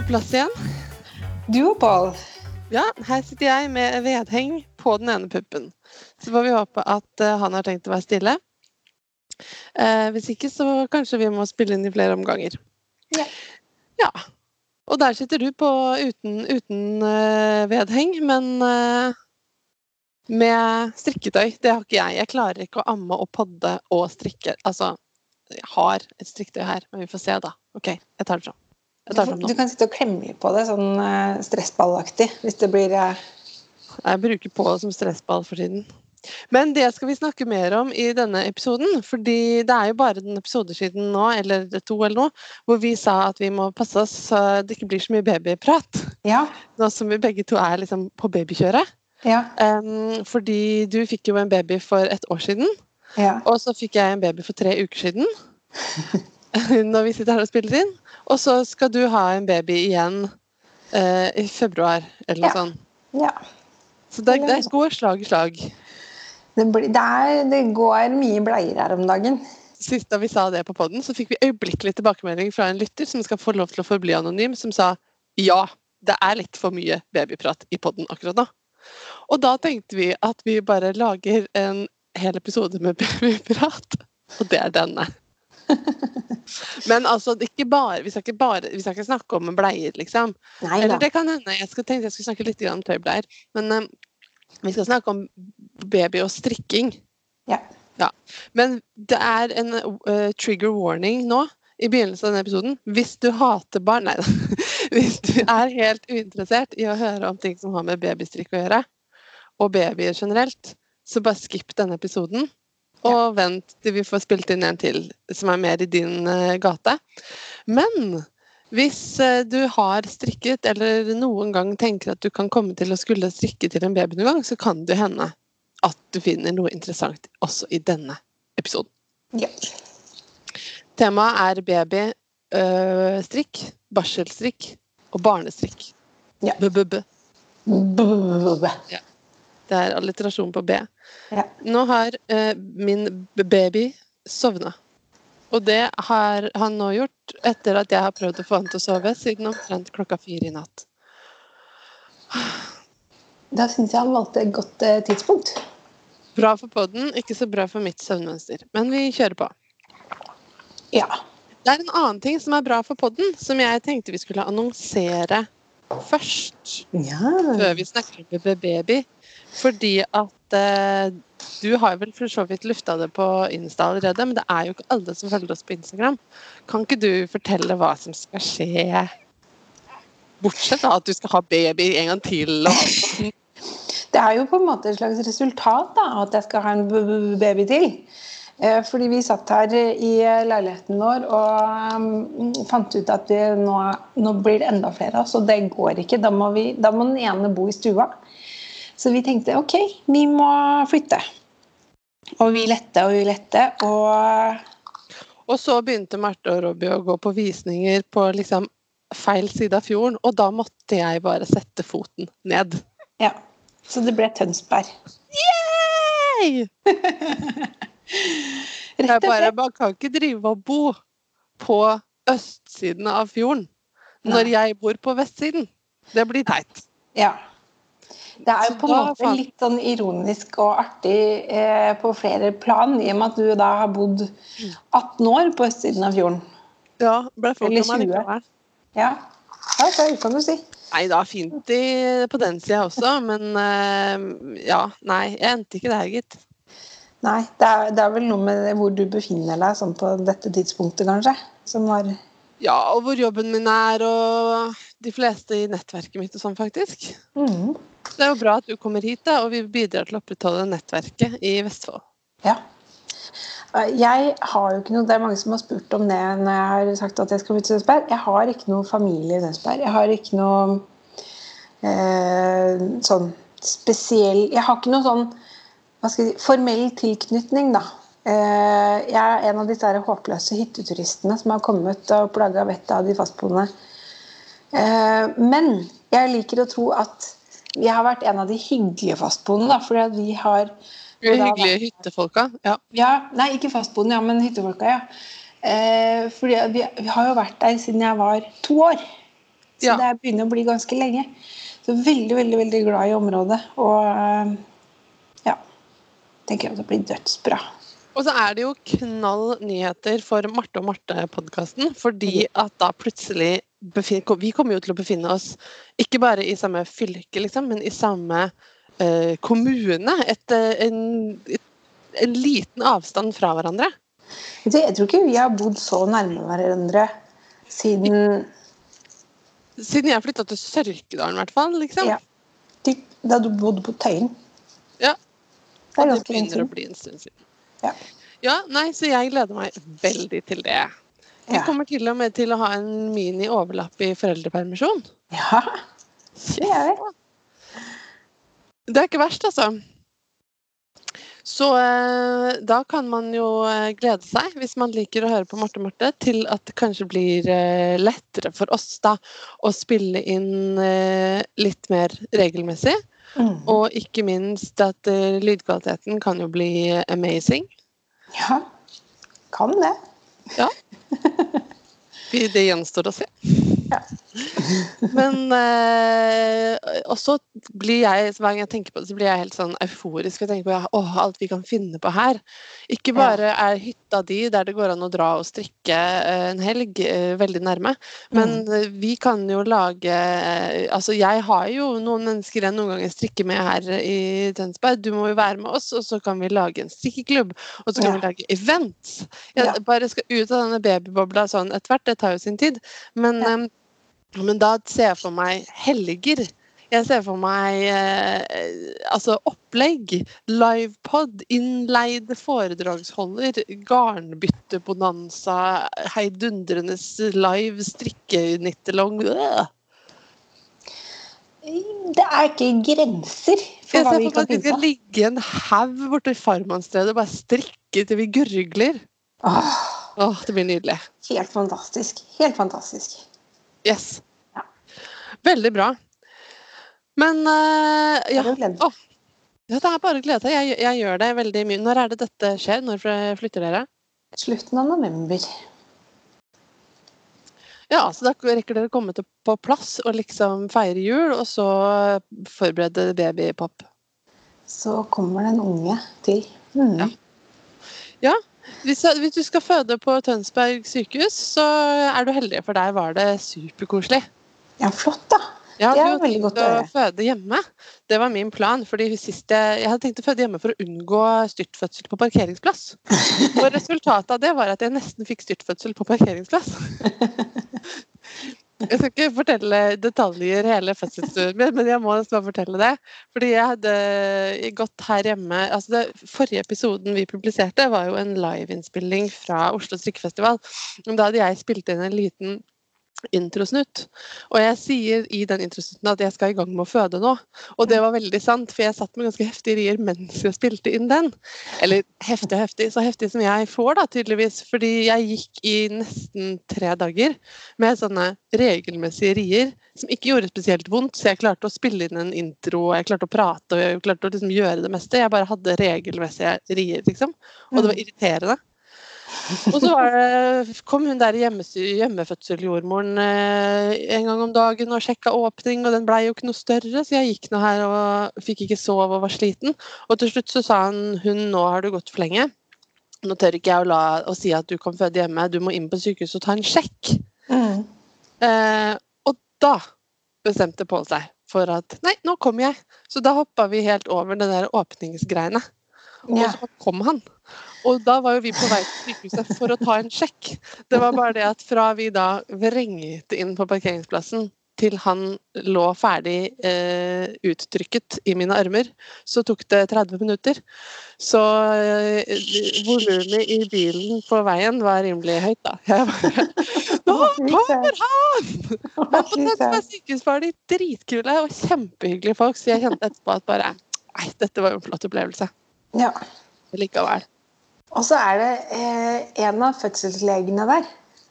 på plass igjen. Du og Pål. Ja, her sitter jeg med vedheng på den ene puppen. Så får vi håpe at uh, han har tenkt å være stille. Eh, hvis ikke, så kanskje vi må spille inn i flere omganger. Ja. ja. Og der sitter du på uten, uten uh, vedheng, men med strikketøy. Det har ikke jeg. Jeg klarer ikke å amme og podde og strikke. Altså, jeg har et strikketøy her, men vi får se, da. OK, jeg tar det fram. Du, du, kan sitte og klemme litt på det, sånn uh, stressballaktig, hvis det blir uh... Jeg bruker på det som stressball for tiden. Men det skal vi snakke mer om i denne episoden. fordi det er jo bare en episode siden nå, eller to eller noe, hvor vi sa at vi må passe oss så det ikke blir så mye babyprat. Ja. Nå som vi begge to er liksom på babykjøret. Ja. Um, fordi du fikk jo en baby for et år siden. Ja. Og så fikk jeg en baby for tre uker siden. når vi sitter her og spiller inn. Og så skal du ha en baby igjen eh, i februar, eller noe Ja. sånt. ja. Så det, det går slag i slag. Det, blir, det, er, det går mye bleier her om dagen. Sist da vi sa det på poden, så fikk vi øyeblikkelig tilbakemelding fra en lytter som skal få lov til å forbli anonym, som sa ja, det er litt for mye babyprat i poden akkurat nå. Og da tenkte vi at vi bare lager en hel episode med babyprat, og det er denne. Men altså, bare, vi, skal ikke bare, vi skal ikke snakke om bleier, liksom. Nei Eller det kan hende. Jeg skal, tenkte jeg skulle snakke litt om tøybleier. Men eh, vi skal snakke om baby og strikking. Ja. Men det er en uh, trigger warning nå i begynnelsen av denne episoden. Hvis du hater barn Nei da. Hvis du er helt uinteressert i å høre om ting som har med babystrikk å gjøre, og babyer generelt, så bare skipp denne episoden. Og vent til vi får spilt inn en til som er mer i din eh, gate. Men hvis eh, du har strikket, eller noen gang tenker at du kan komme til å skulle strikke til en baby noen gang, så kan det hende at du finner noe interessant også i denne episoden. Ja. Temaet er babystrikk, barselstrikk og barnestrikk. Ja. B-b-b. B-b-b-b. Det er alliterasjon på B. Ja. Nå har eh, min baby sovna. Og det har han nå gjort etter at jeg har prøvd å få han til å sove siden omtrent klokka fire i natt. Da syns jeg han valgte et godt eh, tidspunkt. Bra for podden, ikke så bra for mitt søvnmønster. Men vi kjører på. Ja. Det er en annen ting som er bra for podden, som jeg tenkte vi skulle annonsere først. ja. Før vi snakker om baby. Fordi at eh, du har vel for så vidt lufta det på Insta allerede, men det er jo ikke alle som følger oss på Instagram. Kan ikke du fortelle hva som skal skje? Bortsett fra at du skal ha baby en gang til. Og... Det er jo på en måte et slags resultat da, at jeg skal ha en baby til. Eh, Fordi vi satt her i leiligheten vår og mm, fant ut at nå, nå blir det enda flere av oss, og det går ikke. Da må, vi, da må den ene bo i stua. Så vi tenkte ok, vi må flytte. Og vi lette og vi lette, og og så begynte Marte og Robbie å gå på visninger på liksom feil side av fjorden, og da måtte jeg bare sette foten ned. ja. Så det ble Tønsberg. Yay! Jeg Rett og slett. man kan ikke drive og bo på østsiden av fjorden når Nei. jeg bor på vestsiden. Det blir teit. Ja. Det er jo på en måte litt sånn ironisk og artig eh, på flere plan, i og med at du da har bodd 18 år på østsiden av fjorden. Ja, ble folk Eller om meg 20. Ja, ja det kan du si. Nei, det var fint i, på den sida også, men eh, ja, nei, jeg endte ikke der, gitt. Nei, det er, det er vel noe med hvor du befinner deg sånn på dette tidspunktet, kanskje. Som var Ja, og hvor jobben min er, og de fleste i nettverket mitt og sånn, faktisk. Mhm. Det er jo bra at du kommer hit, da, og vi bidrar til å opprettholde nettverket i Vestfold. Ja. Jeg har jo ikke noe, Det er mange som har spurt om det når jeg har sagt at jeg skal flytte til Tønsberg. Jeg har ikke noe familie i Tønsberg. Jeg har ikke noe eh, sånn spesiell Jeg har ikke noe sånn hva skal jeg si, formell tilknytning, da. Eh, jeg er en av disse håpløse hytteturistene som har kommet og plaga vettet av de fastboende. Eh, men jeg liker å tro at vi har vært en av de hyggelige fastboende, da, fordi at vi har De hyggelige da- hyttefolka. Ja. ja, nei, ikke fastboende, ja, men hyttefolka, ja. Eh, fordi vi, vi har jo vært der siden jeg var to år. Så Ja. det begynner å bli ganske lenge. Så veldig, veldig veldig glad i området. Og eh, ja Tenker at det blir dødsbra. Og så er det jo knall nyheter for Marte og Marte-podkasten, fordi at da plutselig Vi kommer jo til å befinne oss ikke bare i samme fylke, liksom, men i samme eh, kommune. Et, eh, en, et, en liten avstand fra hverandre. Jeg tror ikke vi har bodd så nærme hverandre siden Siden jeg flytta til Sørkedalen, i hvert fall. Liksom. ja, da du bodde på Tøyen. Ja. Det det begynner å bli en stund siden. Ja. Ja, nei, så jeg gleder meg veldig til det. Vi Ja. kommer til og med til å ha en mini-overlapp i foreldrepermisjon. ja, det er det. Det er ikke verst, altså. Så eh, da kan man jo eh, glede seg, hvis man liker å høre på Marte Marte, til at det kanskje blir eh, lettere for oss da å spille inn eh, litt mer regelmessig. Mm. Og ikke minst at eh, lydkvaliteten kan jo bli amazing. Ja, kan det. Vi- Det gjenstår å se. Ja. Men eh, også blir jeg, hver gang jeg tenker på det, så blir jeg helt sånn euforisk. og tenker på ja, åh, alt vi kan finne på her. Ikke bare er hytta di der det går an å dra og strikke eh, en helg, eh, veldig nærme, men mm. vi kan jo lage eh, Altså, jeg har jo noen mennesker jeg noen ganger strikker med her i Tønsberg. Du må jo være med oss, og så kan vi lage en strikkeklubb. Og så kan Ja. vi lage events. Jeg Ja. bare skal ut av denne babybobla sånn etter hvert. Det tar jo sin tid. Men, Ja. Men da ser jeg for meg helger. Jeg ser for meg eh, altså opplegg, livepod, innleid foredragsholder, garnbyttebonanza, heidundrende live strikkenittelong. Øh. Det er ikke grenser for Jeg hva ser vi for meg kan at vi finne skal på. ligge i en haug borte i farmannsstredet og bare strikke til vi gurgler. Åh, Åh, det blir nydelig. helt fantastisk. Helt fantastisk. Yes. Ja. Veldig bra. Men uh, ja. Er ja, det er bare å glede seg. Jeg, jeg gjør det veldig mye. Når er det dette skjer? Når flytter dere? Slutten av november. Ja, så da rekker dere å komme til, på plass og liksom feire jul, og så forberede babypop. Så kommer det en unge til. Mm. Ja. Hvis, hvis du skal føde på Tønsberg sykehus, så er du heldig, for der var det superkoselig. Ja, flott, da. Jeg Det er veldig godt å å føde hjemme. Det var min plan. fordi jeg, jeg hadde tenkt å føde hjemme for å unngå styrtfødsel på parkeringsplass. Og resultatet av det var at jeg nesten fikk styrtfødsel på parkeringsplass. Jeg skal ikke fortelle detaljer hele fødselsstunden min, men jeg må nesten bare fortelle det. Fordi jeg hadde gått her hjemme altså det, Forrige episoden vi publiserte, var jo en liveinnspilling fra Oslo strikkefestival. Da hadde jeg spilt inn en liten introsnutt. Og jeg sier i den introsnutten at jeg skal i gang med å føde nå. Og det var veldig sant, for jeg satt med ganske heftige rier mens jeg spilte inn den. Eller heftig og heftig, så heftig som jeg får, da, tydeligvis. Fordi jeg gikk i nesten tre dager med sånne regelmessige rier som ikke gjorde spesielt vondt. Så jeg klarte å spille inn en intro, og jeg klarte å prate og jeg klarte å liksom gjøre det meste. Jeg bare hadde regelmessige rier, liksom. Og det var irriterende. Og så var det, kom hun der hjemmefødseljordmoren eh, en gang om dagen og sjekka åpning, og den blei jo ikke noe større, så jeg gikk nå her og fikk ikke sove og var sliten. Og til slutt så sa han hun nå har du gått for lenge. Nå tør ikke jeg å, la, å si at du kan føde hjemme, du må inn på sykehuset og ta en sjekk. Mm. Eh, og da bestemte Pål seg for at nei, nå kommer jeg. Så da hoppa vi helt over det der åpningsgreiene. Og så kom han. Og da var jo vi på vei til sykehuset for å ta en sjekk. Det var bare det at fra vi da vrengte inn på parkeringsplassen til han lå ferdig eh, uttrykket i mine armer, så tok det 30 minutter. Så eh, volumet i bilen på veien var rimelig høyt, da. Jeg bare Nå kommer han! Men på Tønsberg sykehus var de dritkule og kjempehyggelige folk, så jeg kjente etterpå at bare Nei, dette var jo en flott opplevelse Ja. likevel. Og så er det eh, en av fødselslegene der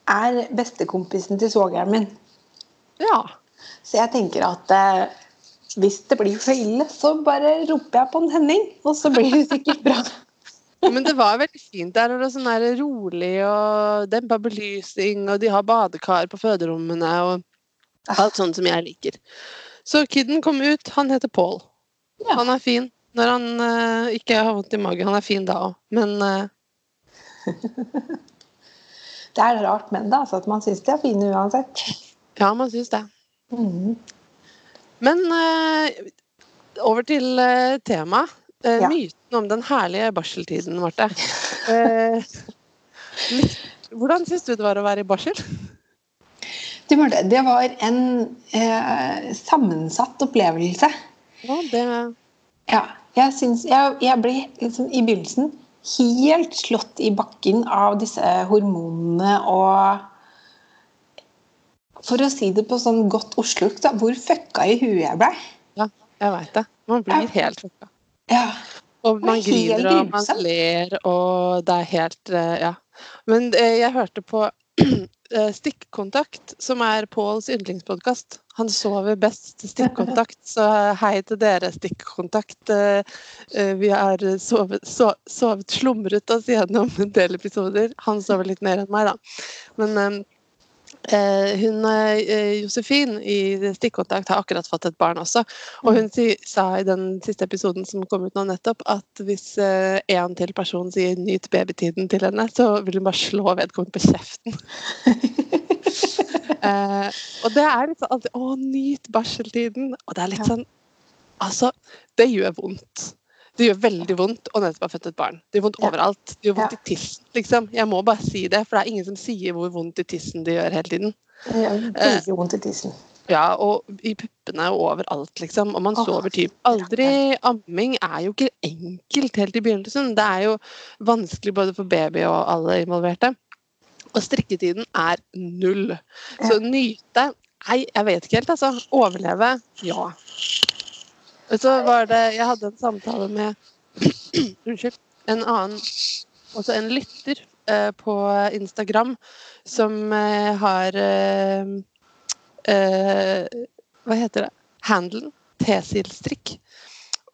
er bestekompisen til svogeren min. Ja. Så jeg tenker at eh, hvis det blir for ille, så bare roper jeg på en Henning, og så blir det sikkert bra. Men det var veldig fint der. Og sånn der rolig og dempa belysning, og de har badekar på føderommene og alt sånt som jeg liker. Så kiden kom ut. Han heter Paul. Ja. Han er fin når han uh, ikke har vondt i magen. Han er fin da òg, men uh... Det er rart men da, at man syns de er fine uansett. ja, man syns det. Mm. Men uh, over til uh, temaet. Ja. Myten om den herlige barseltiden, Marte. Hvordan syns du det var å være i barsel? Du, Marte, det var en sammensatt opplevelse. Ja, det Ja, jeg, synes, jeg, jeg ble liksom, i begynnelsen helt slått i bakken av disse hormonene og For å si det på sånn godt oslosk, da, hvor fucka i huet jeg ble. Ja, jeg veit det. Man blir jeg, helt fucka. Ja. Og man er griner og man ler, og det er helt eh, Ja. Men eh, jeg hørte på Stikkontakt, som er Påls yndlingspodkast. Han sover best til stikkontakt, så hei til dere, Stikkontakt. Eh, eh, Vi har sovet, so, sovet slumret oss gjennom en del episoder. Han sover litt mer enn meg, da. Men eh, Eh, hun eh, Josefin i Stikkontakt har akkurat fått et barn også. Og hun si, sa i den siste episoden som kom ut nå nettopp, at hvis eh, en til person sier 'nyt babytiden' til henne, så vil hun bare slå vedkommende på kjeften. eh, og det er liksom alltid 'Å, nyt barseltiden'. Og det er litt sånn Altså, det gjør vondt. Det gjør veldig vondt å nettopp ha født et barn. Det gjør vondt overalt. Det gjør vondt i tissen, liksom. Jeg må bare si det, for det er ingen som sier hvor vondt i tissen det gjør hele tiden. Det gjør veldig vondt i tissen. Ja, og i puppene og overalt, liksom. Og man sover typ aldri. Amming er jo ikke enkelt helt i begynnelsen. Det er jo vanskelig både for baby og alle involverte. Og strikketiden er null. Så nyte Nei, jeg vet ikke helt, altså. Overleve ja. Og så var det Jeg hadde en samtale med Unnskyld. En annen Også en lytter eh, på Instagram som eh, har eh, eh, Hva heter det? Handelen. Tesilstrikk.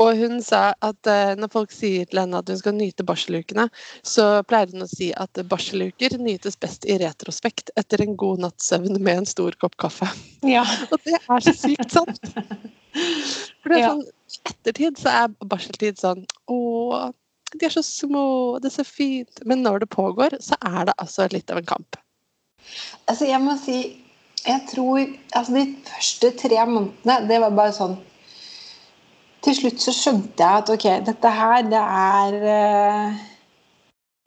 Og hun sa at eh, når folk sier til henne at hun skal nyte barselukene, så pleier hun å si at barseluker nytes best i retrospekt etter en god natts søvn med en stor kopp kaffe. Ja. Og det er så sykt sant! For det er sånn, I ettertid så er barseltid sånn Å, de er så små, det er så fint. Men når det pågår, så er det altså litt av en kamp. Altså, jeg må si Jeg tror altså, De første tre månedene, det var bare sånn Til slutt så skjønte jeg at ok, dette her, det er eh,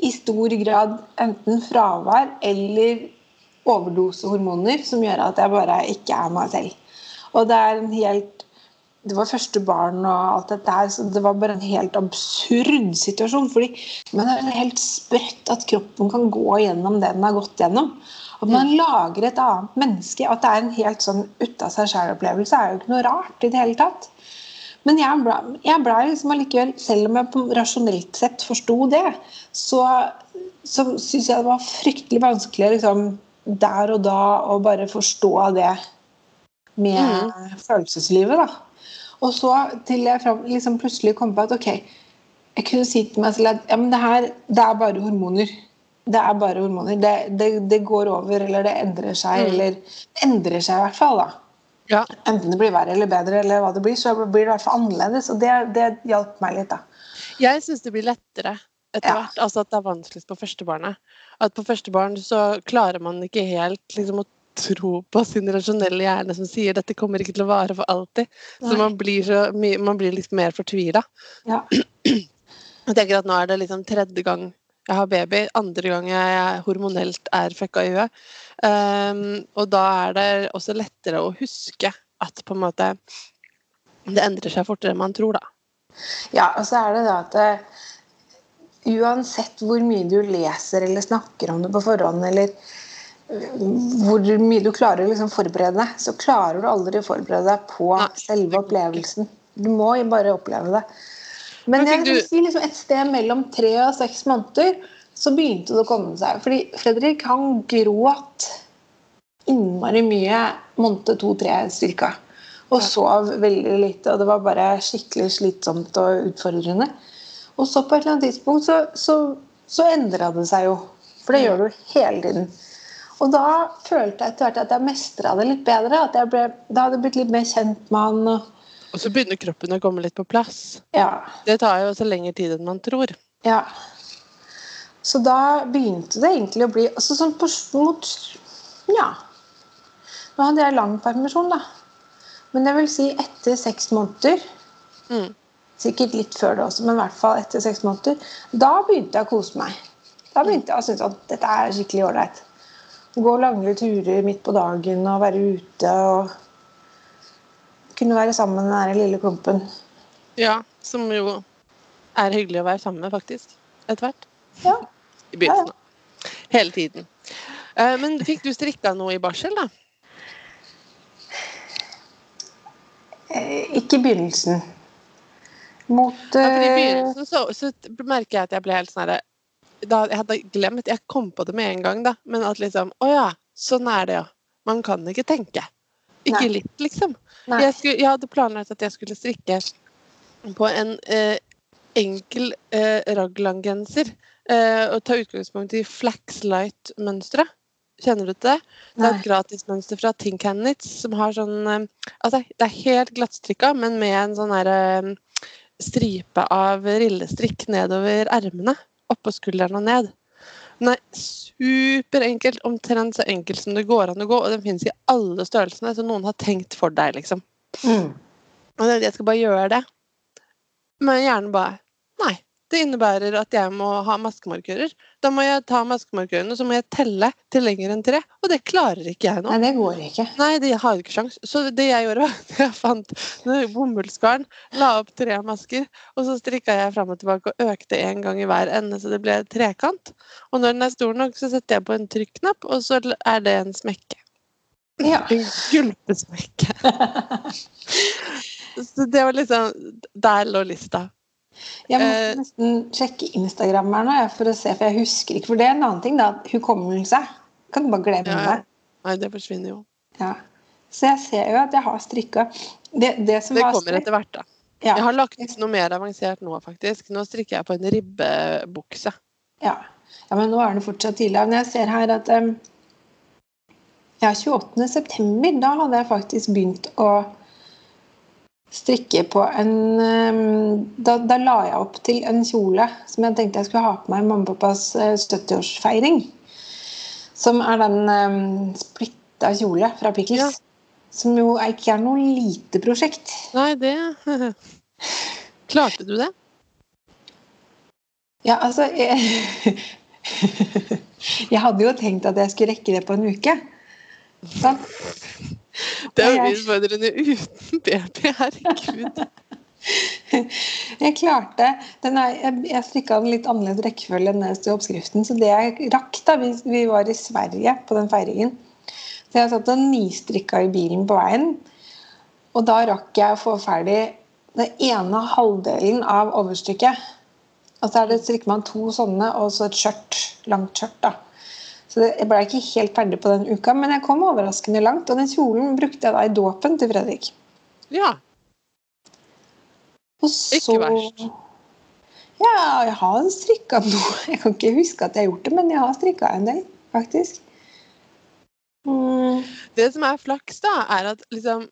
i stor grad enten fravær eller overdosehormoner som gjør at jeg bare ikke er meg selv. Og det er en helt det var første barn og alt dette her, så det var bare en helt absurd situasjon. fordi Men det er helt sprøtt at kroppen kan gå gjennom det den har gått gjennom. At man lager et annet menneske. At det er en helt sånn ut av seg sjæl-opplevelse, er jo ikke noe rart i det hele tatt. Men jeg ble, jeg ble liksom allikevel, selv om jeg på rasjonelt sett forsto det, så, så syns jeg det var fryktelig vanskelig liksom, der og da å bare forstå det med følelseslivet. da. Og så til jeg fram, liksom plutselig kom på at ok, jeg kunne si til meg selv at ja, men det her det er bare hormoner. Det er bare hormoner. Det, det, det går over, eller det endrer seg. Mm. Eller det endrer seg i hvert fall, da. Ja. Enten det blir verre eller bedre, eller hva det blir, så blir det i hvert fall annerledes. Og det, det hjalp meg litt, da. Jeg syns det blir lettere etter Ja. hvert. Altså at det er vanskeligst på første barnet. At på første barn så klarer man ikke helt liksom, å tro på sin rasjonelle hjerne som sier dette kommer ikke til å vare for alltid. Så man blir, så mye, man blir litt mer fortvila. Ja. Jeg tenker at nå er det liksom tredje gang jeg har baby, andre gang jeg hormonelt er fucka i huet. Um, og da er det også lettere å huske at på en måte det endrer seg fortere enn man tror, da. Ja, og så er det da at eh, uansett hvor mye du leser eller snakker om det på forhånd, eller eh, hvor mye du klarer å liksom forberede deg, så klarer du aldri å forberede deg på selve opplevelsen. Du må jo bare oppleve det. Men Men jeg vil du- si liksom et sted mellom tre og seks måneder så begynte det å komme seg. Fordi Fredrik han gråt innmari mye måned to-tre cirka. Og sov veldig lite, og det var bare skikkelig slitsomt og utfordrende. Og så på et eller annet tidspunkt så, så, så endra det seg jo. For det gjør du hele tiden. Og da følte jeg etter hvert at jeg mestra det litt bedre. At jeg ble, da hadde jeg blitt litt mer kjent med han. Og, Og så begynner kroppen å komme litt på plass. ja, Det tar jo også lengre tid enn man tror. ja. Så da begynte det egentlig å bli altså sånn på, mot Ja. Nå hadde jeg lang permisjon, da. Men det vil si etter seks måneder Mm. Sikkert litt før det også, men i hvert fall etter seks måneder. Da begynte jeg å kose meg. Da begynte jeg å synes at dette er skikkelig ålreit. Gå lange turer midt på dagen og være ute og kunne være sammen med den lille klumpen. Ja, som jo er hyggelig å være sammen med, faktisk. Etter hvert. Ja. I begynnelsen. da. Hele tiden. Eh, Men fikk du strikka noe i barsel, da? Eh, ikke i begynnelsen. Mot Ja, I eh, begynnelsen så, så merker jeg at jeg ble helt sånn herre da, Jeg hadde glemt Jeg kom på det med en gang, da. Men at liksom Å ja, sånn er det, ja. Man kan ikke tenke. Ikke Nei. litt, liksom. Jeg, skulle, jeg hadde planlagt at jeg skulle strikke på en eh, enkel eh, raglan-genser. Eh, og ta utgangspunkt i Flaxlight-mønsteret. Kjenner du til det? Det er et gratismønster fra Think Handits som har sånn eh, Altså, det er helt glattstrikka, men med en sånn herre eh, stripe av rillestrikk nedover ermene. Oppå skulderen og ned. Den er superenkelt, omtrent så enkel som det går an å gå, og den finnes i alle størrelsene, så noen har tenkt for deg, liksom. Mm. Og jeg skal bare gjøre det. Men hjernen bare Nei. Det innebærer at jeg må ha maskemarkører. Da må jeg ta maskemarkørene, så må jeg telle til lenger enn tre. Og det klarer ikke jeg nå. Nei, det går ikke. Nei, det har ikke sjans. Så det jeg gjorde, var jeg fant bomullsgarn, la opp tre masker, og så strikka jeg fram og tilbake og økte en gang i hver ende, så det ble trekant. Og når den er stor nok, så setter jeg på en trykknapp, og så er det en smekke. Ja. En gulpesmekke. Så det var liksom Der lå lista. Jeg må uh, nesten sjekke Instagram her nå, for å se, for jeg husker ikke. For det er en annen ting, da. Hukommelse. Kan du bare glemme Ja, det. Nei, det forsvinner jo. Ja. Så jeg ser jo at jeg har strikka det, det som Det var kommer etter hvert, da. Ja. Jeg har lagt ut noe mer avansert nå, faktisk. Nå strikker jeg på en ribbebukse. Ja. ja, men nå er det fortsatt tidlig. Men jeg ser her at um, ja, 28. september, da hadde jeg faktisk begynt å strikke på en um, da, da la jeg opp til en kjole som jeg tenkte jeg skulle ha på meg i mamma og pappas eh, 70-årsfeiring. Som er den um, splitta kjole fra Pickles. Ja. Som jo ikke er noe lite prosjekt. Nei, det Klarte du det? Ja, altså jeg, jeg hadde jo tenkt at jeg skulle rekke det på en uke. Det er jo utfordrende uten baby, herregud. Jeg klarte den er, Jeg, jeg strikka den litt annerledes rekkefølge enn det i oppskriften. Så det jeg rakk da vi, vi var i Sverige på den feiringen Så jeg satt og nistrikka i bilen på veien. Og da rakk jeg å få ferdig den ene halvdelen av overstykket. Og så er det, strikker man to sånne og så et skjørt. Langt skjørt. da. Så jeg ble ikke helt ferdig på den uka, men jeg kom overraskende langt. Og den kjolen brukte jeg da i dåpen til Fredrik. Ja. Og så Ikke verst. Ja, jeg har strikka noe. Jeg kan ikke huske at jeg har gjort det, men jeg har strikka en del, faktisk. Mm. Det som er flaks, da, er at liksom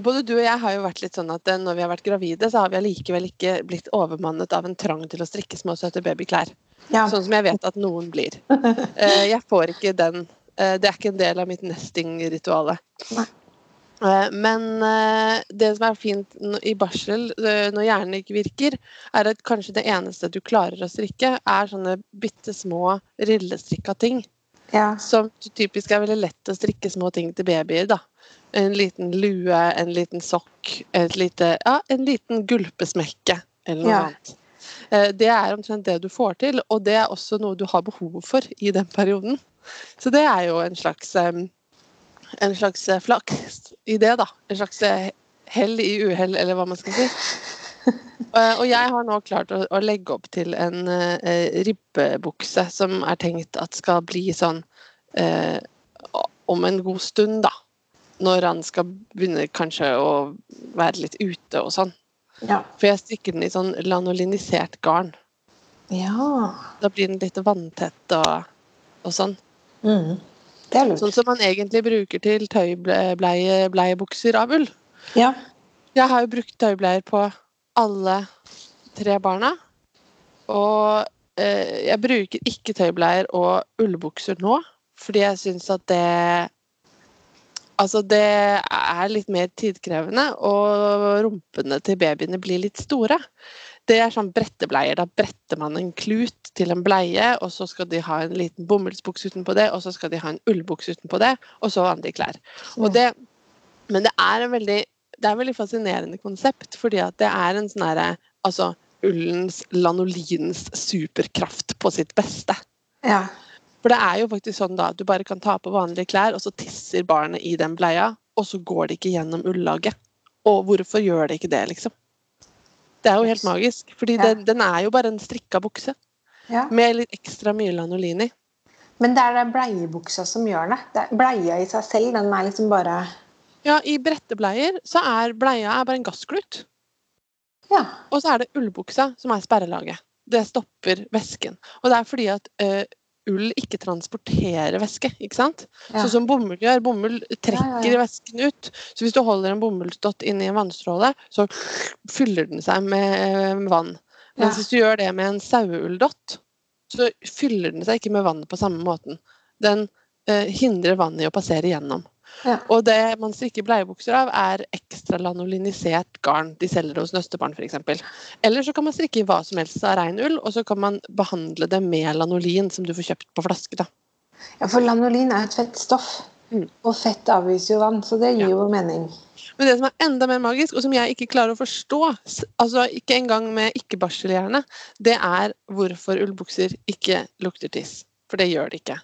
både du og jeg har jo vært litt sånn at eh, når vi har vært gravide, så har vi allikevel ikke blitt overmannet av en trang til å strikke små, søte babyklær. Ja. Sånn som jeg vet at noen blir. Eh, Jeg får ikke den. eh, Det er ikke en del av mitt nesting-rituale. Men det som er fint i barsel, når hjernen ikke virker, er at kanskje det eneste du klarer å strikke, er sånne bitte små rillestrikka ting. ja. Som typisk er veldig lett å strikke små ting til babyer. da. En liten lue, en liten sokk, lite, ja, en liten gulpesmekke eller noe Ja. sånt. Eh, Det er omtrent det du får til, og det er også noe du har behov for i den perioden. Så det er jo en slags, en slags eh, flaks i det, da. En slags eh, hell i uhell, eller hva man skal si. Og jeg har nå klart å, legge opp til en ribbebukse som er tenkt at skal bli sånn eh, om en god stund, da. Når han skal begynne kanskje å være litt ute og sånn. ja. For jeg strikker den i sånn lanolinisert garn. Ja. Da blir den litt vanntett og, og sånn. Mm. Det er lurt. Sånn som man egentlig bruker til tøybleiebukser av ull. Ja. Jeg har jo brukt tøybleier på alle tre barna. Og eh, jeg bruker ikke tøybleier og ullbukser nå, fordi jeg syns at det Altså, det er litt mer tidkrevende, og rumpene til babyene blir litt store. Det er sånn brettebleier. Da bretter man en klut til en bleie, og så skal de ha en liten bomullsbukse utenpå det, og så skal de ha en ullbukse utenpå det, og så vanlige klær. Det, men det er en veldig det er en veldig fascinerende konsept, fordi at det er en sånn herre Altså ullens, lanolins superkraft på sitt beste. Ja. For det er jo faktisk sånn da at du bare kan ta på vanlige klær, og så tisser barnet i den bleia, og så går det ikke gjennom ullaget. Og hvorfor gjør det ikke det, liksom? Det er jo helt magisk. Fordi Ja. den, den er jo bare en strikka bukse ja. med litt ekstra mye lanolin i. Men det er det bleiebuksa som gjør det. det bleia i seg selv, den er liksom bare Ja, i brettebleier så er bleia er bare en gassklut. Ja. Og så er det ullbuksa som er sperrelaget. Det stopper væsken. Og det er fordi at eh, ull ikke transporterer væske, ikke sant? Ja. Sånn som bomull gjør. Bomull trekker Ja, ja, væsken ut. Så hvis du holder en bomullsdott inni en vannstråle, så fyller den seg med vann. Mens hvis du gjør det med en saueull-dott, så fyller den seg ikke med vann på samme måten. Den eh, hindrer vannet i å passere gjennom. Ja. Og det man strikker bleiebukser av, er ekstra lanolinisert garn. De selger hos Nøstebarn f.eks. Eller så kan man strikke hva som helst av rein ull, og så kan man behandle det med lanolin som du får kjøpt på flaske. da. ja, for lanolin er et fettstoff. Mm. Og fett avviser jo vann, så det gir Ja. jo mening. Men det som er enda mer magisk, og som jeg ikke klarer å forstå, altså ikke engang med ikke-barselhjerne, det er hvorfor ullbukser ikke lukter tiss. For det gjør de ikke.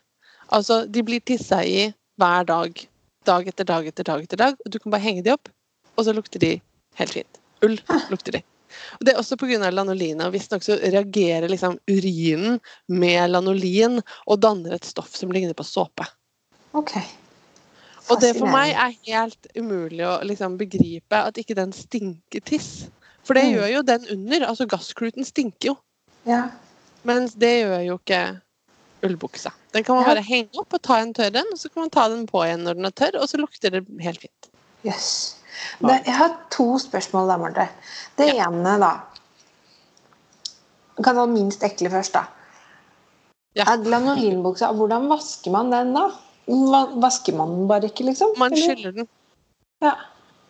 Altså, de blir tissa i hver dag. Dag etter dag etter dag etter dag. Og du kan bare henge de opp, og så lukter de helt fint. Ull lukter de. Og Det er også pga. lanolin. og Visstnok så reagerer liksom urinen med lanolin og danner et stoff som ligner på såpe. Ok. Og det for meg er helt umulig å liksom begripe at ikke den stinker tiss. For det Mm. gjør jo den under. Altså gasskluten stinker jo. Ja. Mens det gjør jo ikke ullbuksa. Den kan man Ja. bare henge opp og ta en tørr en, og så kan man ta den på igjen når den er tørr, og så lukter det helt fint. Det- Jeg har to spørsmål der, Marte. Det ene, da kan ta den minst ekle først, da. Ja. Er Lanolinbuksa, hvordan vasker man den da? Vasker man den bare ikke, liksom? Man skyller den. Ja.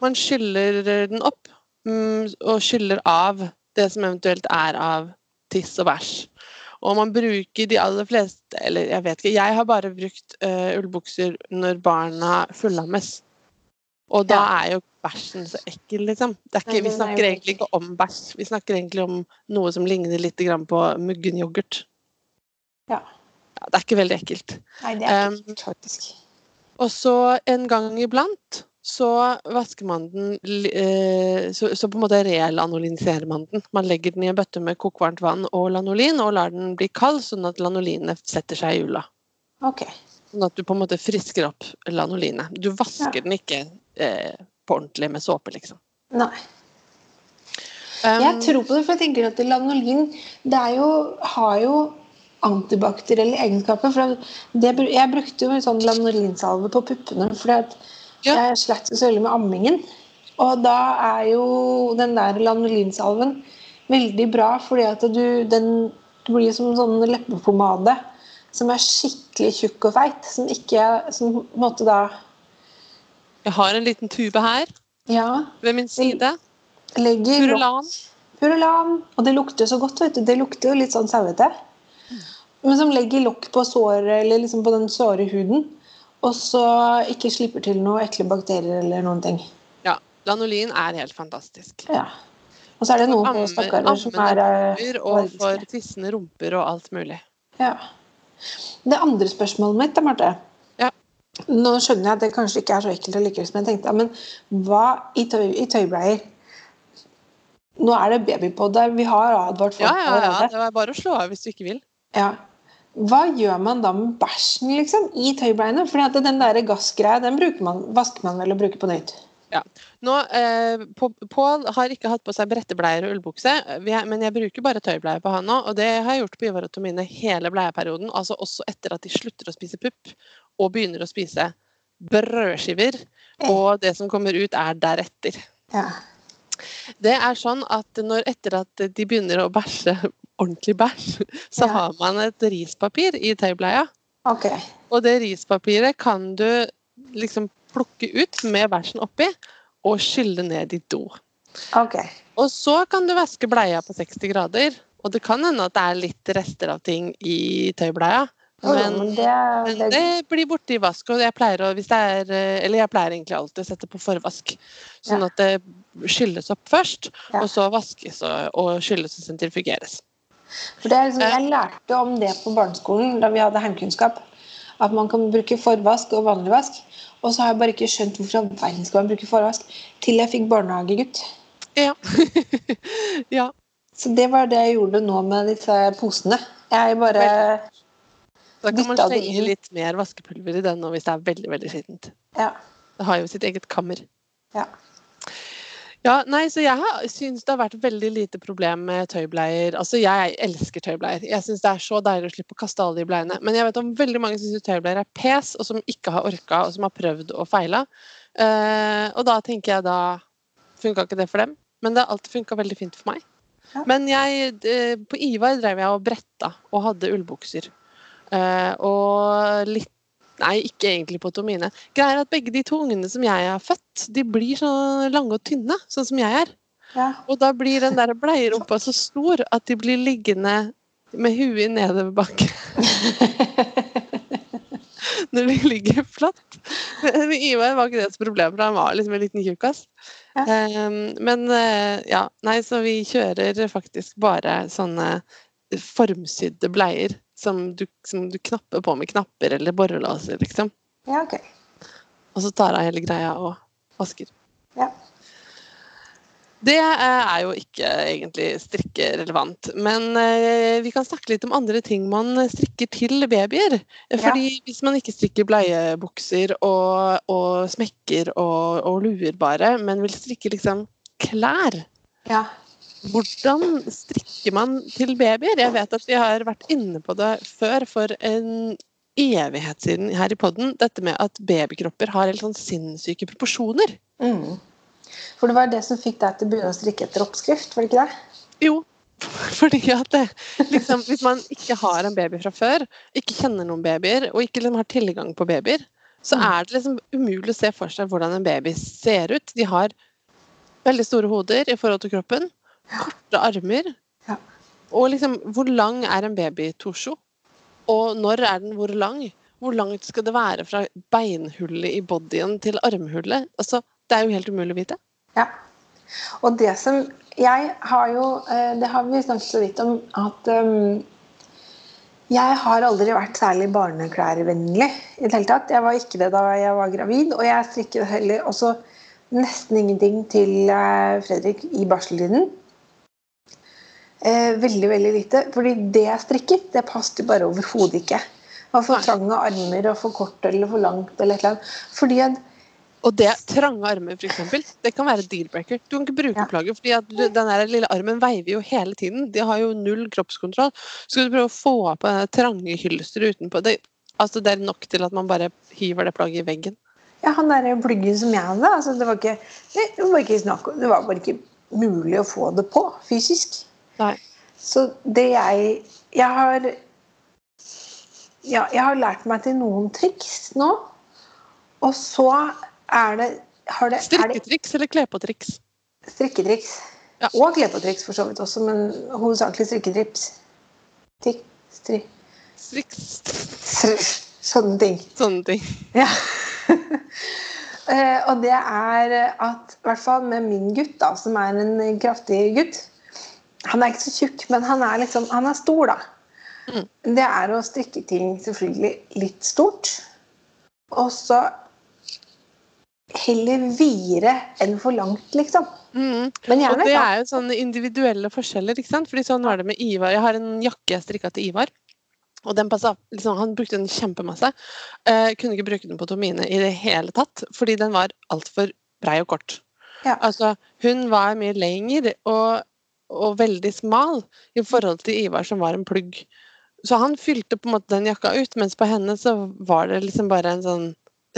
Man skyller den opp mm, og skyller av det som eventuelt er av tiss og bæsj. Og man bruker de aller fleste Eller jeg vet ikke. Jeg har bare brukt uh, ullbukser når barna fullammes. Og da Ja. er jo bæsjen så ekkel, liksom. Det er ikke, vi er snakker egentlig ikke om bæsj. Vi snakker egentlig om noe som ligner litt grann på muggen yoghurt. Ja. Ja, det er ikke veldig ekkelt. Nei, det er Um, ikke faktisk. Og så en gang iblant så vasker man den eh, så, så på en måte relanoliniserer man den. Man legger den i en bøtte med kokvarmt vann og lanolin og lar den bli kald, sånn at lanolinet setter seg i ulla. Okay. Sånn at du på en måte frisker opp lanolinet. Du vasker Ja. den ikke eh, på ordentlig med såpe, liksom. Nei. Um, Jeg tror på det, for jeg tenker at lanolin det er jo, har jo antibakterielle egenskaper. For det, jeg brukte jo en sånn lanolinsalve på puppene fordi at Ja. jeg slet så veldig med ammingen. Og da er jo den der lanolinsalven veldig bra, fordi at du, den blir som sånn leppepomade som er skikkelig tjukk og feit. Som ikke Som på en måte da Jeg har en liten tube her Ja, ved min side. legger Purulan. Purulan. Og det lukter så godt, vet du. Det lukter jo litt sånn sauete. Men som legger lokk på såret, eller liksom på den såre huden. Og så ikke slipper til noen ekle bakterier eller noen ting. Ja. Lanolin er helt fantastisk. Ja. Og så er det noen for stakkarer som er allergiske. pupper og for tissende rumper og alt mulig. Ja. Det andre spørsmålet mitt da, Marte. Ja. Nå skjønner jeg at det kanskje ikke er så ekkelt allikevel som jeg tenkte. Men hva i, tøy, i tøybleier? Nå er det babypod der. Vi har advart folk Ja, ja, ja. Det er bare å slå av hvis du ikke vil. Ja. Hva gjør man da med bæsjen liksom, i tøybleiene? Fordi den der gassgreia den man, vasker man vel og bruker på nytt? Nå, eh, Pål har ikke hatt på seg brettebleier og ullbukse, men jeg bruker bare tøybleier på han nå. Og det har jeg gjort på Ivar og Tomine hele bleieperioden, altså også etter at de slutter å spise pupp og begynner å spise brødskiver. Og det som kommer ut, er deretter. Ja. Det er sånn at når etter at de begynner å bæsje ordentlig bæsj, så Ja. har man et rispapir i tøybleia. Okay. Og det rispapiret kan du liksom plukke ut med bæsjen oppi og skylle ned i do. Okay. Og så kan du vaske bleia på 60 grader. Og det kan hende at det er litt rester av ting i tøybleia. Men, men det, men det, det blir borte i vask. Og jeg pleier å, er Eller jeg pleier egentlig alltid å sette på forvask. Sånn Ja. at det skylles opp først, Ja. og så vaskes og, og skylles og sentrifugeres. For det liksom, jeg lærte om det på barneskolen da vi hadde heimkunnskap. At man kan bruke forvask og vanlig vask. Og så har jeg bare ikke skjønt hvorfor i verden skal man bruke forvask. Til jeg fikk barnehagegutt. Ja. ja. Så det var det jeg gjorde nå med disse posene. Jeg bare Da kan man slenge litt mer vaskepulver i den nå hvis det er veldig veldig skittent. Ja. Det har jo sitt eget kammer. ja. Ja, nei, så Jeg har- syns det har vært veldig lite problem med tøybleier. Altså, Jeg elsker tøybleier. Jeg syns det er så deilig å slippe å kaste alle de bleiene. Men jeg vet om veldig mange som syns tøybleier er pes, og som ikke har orka, og som har prøvd og feila. Uh, og da tenker jeg da funka ikke det for dem. Men det har alltid funka veldig fint for meg. Ja. Men jeg, eh, på Ivar drev jeg og bretta og hadde ullbukser. Uh, og litt Nei, ikke egentlig på Tomine. Greia er at begge de to ungene som jeg har født, de blir så lange og tynne, sånn som jeg er. ja. Og da blir den der bleierumpa så stor at de blir liggende med huet nedover bakken. når de ligger flatt. Ivar var ikke det et problem, for han var liksom en liten tjukkas. Ja. Um, men eh, ja, nei, så vi kjører faktisk bare sånne formsydde bleier som du, som du knapper på med knapper eller borrelåser, liksom. ja, ok. Og så tar jeg hele greia og vasker. Ja. Det eh, er jo ikke egentlig strikkerelevant, men eh, vi kan snakke litt om andre ting man strikker til babyer. Fordi hvis man ikke strikker bleiebukser og, og smekker og, og luer bare, men vil strikke liksom klær, Ja. Hvordan strikker man til babyer? Jeg vet at vi har vært inne på det før for en evighet siden her i podden, dette med at babykropper har helt sånn sinnssyke proporsjoner. Mm. For det var det som fikk deg til å begynne å strikke etter oppskrift, var det ikke det? Jo, fordi at det, liksom, hvis man ikke har en baby fra før, ikke kjenner noen babyer, og ikke liksom har tilgang på babyer, så Mm. er det liksom umulig å se for seg hvordan en baby ser ut. De har veldig store hoder i forhold til kroppen, korte armer, Ja. og liksom, hvor lang er en babytorso? Og når er den hvor lang? Hvor langt skal det være fra beinhullet i bodyen til armhullet? Altså, det er jo helt umulig å vite. Ja. Og det som Jeg har jo eh, Det har vi snakket så vidt om at um, jeg har aldri vært særlig barneklærvennlig i det hele tatt. Jeg var ikke det da jeg var gravid, og jeg strikket heller også nesten ingenting til eh, Fredrik i barseltiden. Eh, veldig, veldig lite. Fordi det jeg strikket, det passet jo bare overhodet ikke. Var for trange armer og for kort eller for langt eller et eller annet. Fordi at Og det trange armer, eksempel, det kan være deal-breaker. Du kan ikke bruke Ja. plagget, fordi du, den der lille armen veiver jo hele tiden. De har jo null kroppskontroll. Skal du prøve å få på denne trange hylster utenpå. Det, altså, det er nok til at man bare hiver det plagget i veggen. Ja, han derre pluggen som jeg hadde, altså det, var ikke, det, var ikke snakk om, det var bare ikke mulig å få det på fysisk. Nei. Så det jeg Jeg har ja, jeg har lært meg til noen triks nå. Og så er det Har det, Strikketriks eller kle på-triks? strikketriks. Ja. Og kle på-triks for så vidt også, men hovedsakelig strikketriks. trik, stri, Striks. stri, sånne ting. Sånne ting. Ja. Eh, og det er at, i hvert fall med min gutt, da, som er en kraftig gutt Han er ikke så tjukk, men han er, liksom, han er stor, da. Mm. Det er å strikke ting selvfølgelig litt stort. Og så heller videre enn for langt, liksom. Mm. Men Og det er jo sånne individuelle forskjeller. ikke sant? Fordi sånn var det med Ivar. Jeg har en jakke jeg strikka til Ivar. Og den passet, liksom, Han brukte den kjempemasse. Eh, kunne ikke bruke den på Tomine i det hele tatt, fordi den var altfor brei og kort. Ja. Altså, hun var mye lenger, og, og veldig smal i forhold til Ivar, som var en plugg. Så han fylte på en måte den jakka ut, mens på henne så var det liksom bare en sånn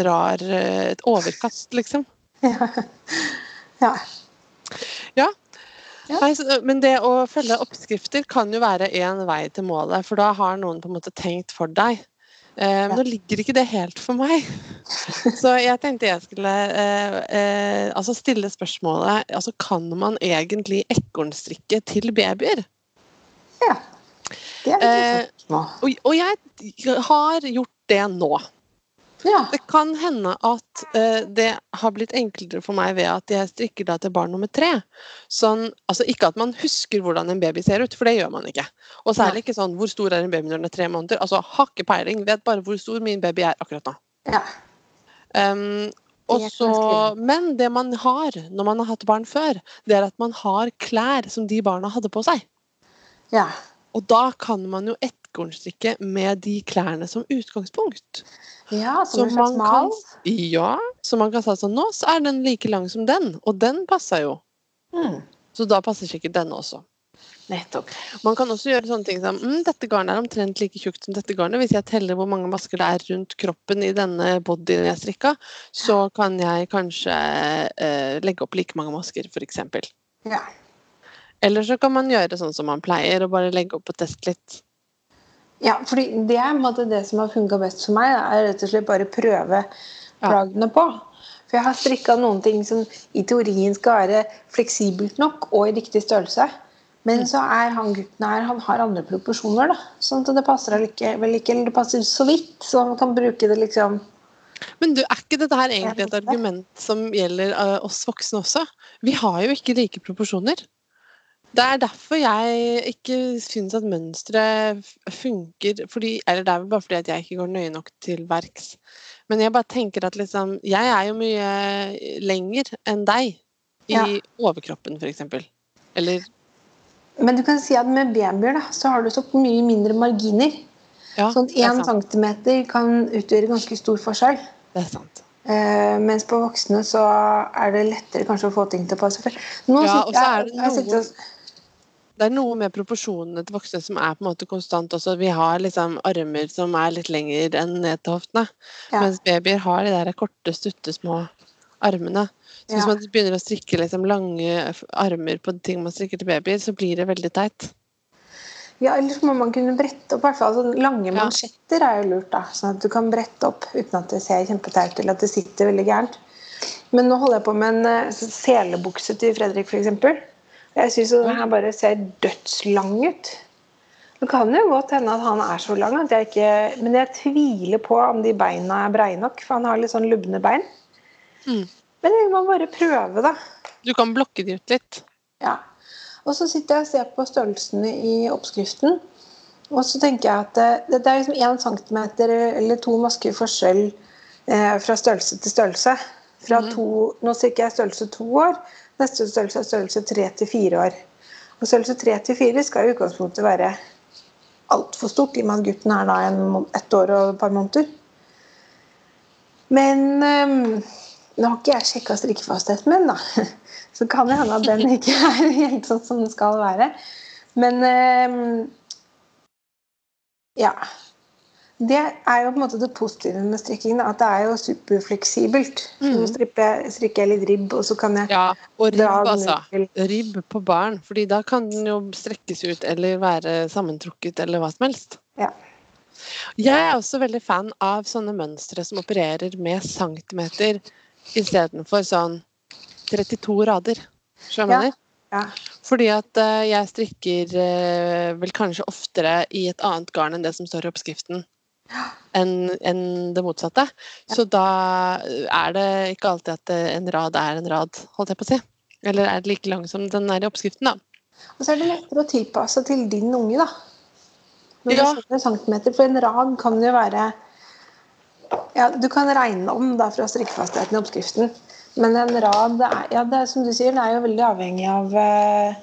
rar eh, Et overkast, liksom. Ja. ja. Ja. Ja. Nei, så, men det å følge oppskrifter kan jo være én vei til målet, for da har noen på en måte tenkt for deg. Eh, men nå ligger ikke det helt for meg. Så jeg tenkte jeg skulle eh, eh, altså stille spørsmålet altså Kan man egentlig ekornstrikke til babyer? ja. Det er Eh, litt nå. Og, og jeg har gjort det nå. Ja. Det kan hende at uh, det har blitt enklere for meg ved at jeg strikker da til barn nummer tre. Sånn, altså Ikke at man husker hvordan en baby ser ut, for det gjør man ikke. Og særlig ikke sånn hvor stor er en baby når den er tre måneder. Altså Har ikke peiling, vet bare hvor stor min baby er akkurat nå. ja. Um, og Det er så, vanskelig. men det man har når man har hatt barn før, det er at man har klær som de barna hadde på seg. ja. Og da kan man jo ettkornstrikke med de klærne som utgangspunkt. Ja, Så som en slags mal. kan, ja, så man kan si sånn Nå så er den like lang som den, og den passer jo. Mm. Så da passer sikkert denne også. Nettopp. Man kan også gjøre sånne ting som mm, dette garnet er omtrent like tjukt som dette garnet. Hvis jeg teller hvor mange masker det er rundt kroppen i denne bodyen jeg strikka, så kan jeg kanskje eh, legge opp like mange masker, f.eks. Ja. Eller så kan man gjøre sånn som man pleier, og bare legge opp og teste litt. ja, for det er måte det som har funka best for meg, er rett og slett bare prøve plaggene på. For jeg har strikka noen ting som i teorien skal være fleksibelt nok og i riktig størrelse. Men så er han gutten her, han har andre proporsjoner, da. Sånn at det passer vel ikke, eller det passer så vidt. Så han kan bruke det liksom Men du, er ikke dette her egentlig et argument som gjelder eh, oss voksne også? Vi har jo ikke like proporsjoner. Det er derfor jeg ikke syns at mønsteret funker fordi, Eller det er vel bare fordi at jeg ikke går nøye nok til verks. Men jeg bare tenker at liksom Jeg er jo mye lenger enn deg i Ja. overkroppen, f.eks. Eller Men du kan si at med babyer da, så har du så mye mindre marginer. Ja, Sånn én centimeter kan utgjøre ganske stor forskjell. Det er sant. Uh, mens på voksne så er det lettere kanskje å få ting til å passe. For Nå Ja, sitter og så jeg- er det jeg sitter og- Det er noe med proporsjonene til voksne som er på en måte konstant også. Vi har liksom armer som er litt lengre enn ned til hoftene. Ja. Mens babyer har de der korte, stutte, små armene. Så hvis Ja. man begynner å strikke liksom lange armer på ting man strikker til babyer, så blir det veldig teit. Ja, ellers må man kunne brette opp. hvert fall. Altså, lange mansjetter er jo lurt. da, Sånn at du kan brette opp uten at det ser kjempeteit eller at det sitter veldig gærent. Men nå holder jeg på med en eh, selebukse til Fredrik, f.eks. Jeg syns han bare ser dødslang ut. Det kan jo godt hende at han er så lang at jeg ikke Men jeg tviler på om de beina er breie nok, for han har litt sånn lubne bein. Mm. Men jeg må bare prøve, da. Du kan blokke de ut litt. Ja. Og så sitter jeg og ser på størrelsene i oppskriften. Og så tenker jeg at eh, det, det er liksom én centimeter eller to masker forskjell eh, fra størrelse til størrelse. Fra Mhm. to, nå strikker jeg størrelse to år, neste størrelse er størrelse tre til fire år. Og størrelse tre til fire skal i utgangspunktet være altfor stort, i og med at gutten er da en, ett år og et par måneder. Men um, nå har ikke jeg sjekka strikkefastheten min, da. Så kan det hende at den ikke er helt sånn som den skal være. Men um, ja. Det er jo på en måte det positive med strikking. At det er jo superfleksibelt. Mm. Nå strikker, strikker jeg litt ribb, og så kan jeg Ja, og ribb, altså. Ribb på barn, fordi da kan den jo strekkes ut eller være sammentrukket eller hva som helst. Ja. Jeg er også veldig fan av sånne mønstre som opererer med centimeter istedenfor sånn 32 rader. Skjønner du? Ja. Fordi at eh, jeg strikker eh, vel kanskje oftere i et annet garn enn det som står i oppskriften. Enn en det motsatte. Så da er det ikke alltid at eh, en rad er en rad, holdt jeg på å si. Eller er det like lang som den er i oppskriften, da. Og så er det lettere å tilpasse til din unge, da. Når Ja. du setter centimeter, For en rad kan jo være ja, Du kan regne om da fra strikkefastheten i oppskriften. Men en rad er, ja, det er som du sier, det er jo veldig avhengig av eh,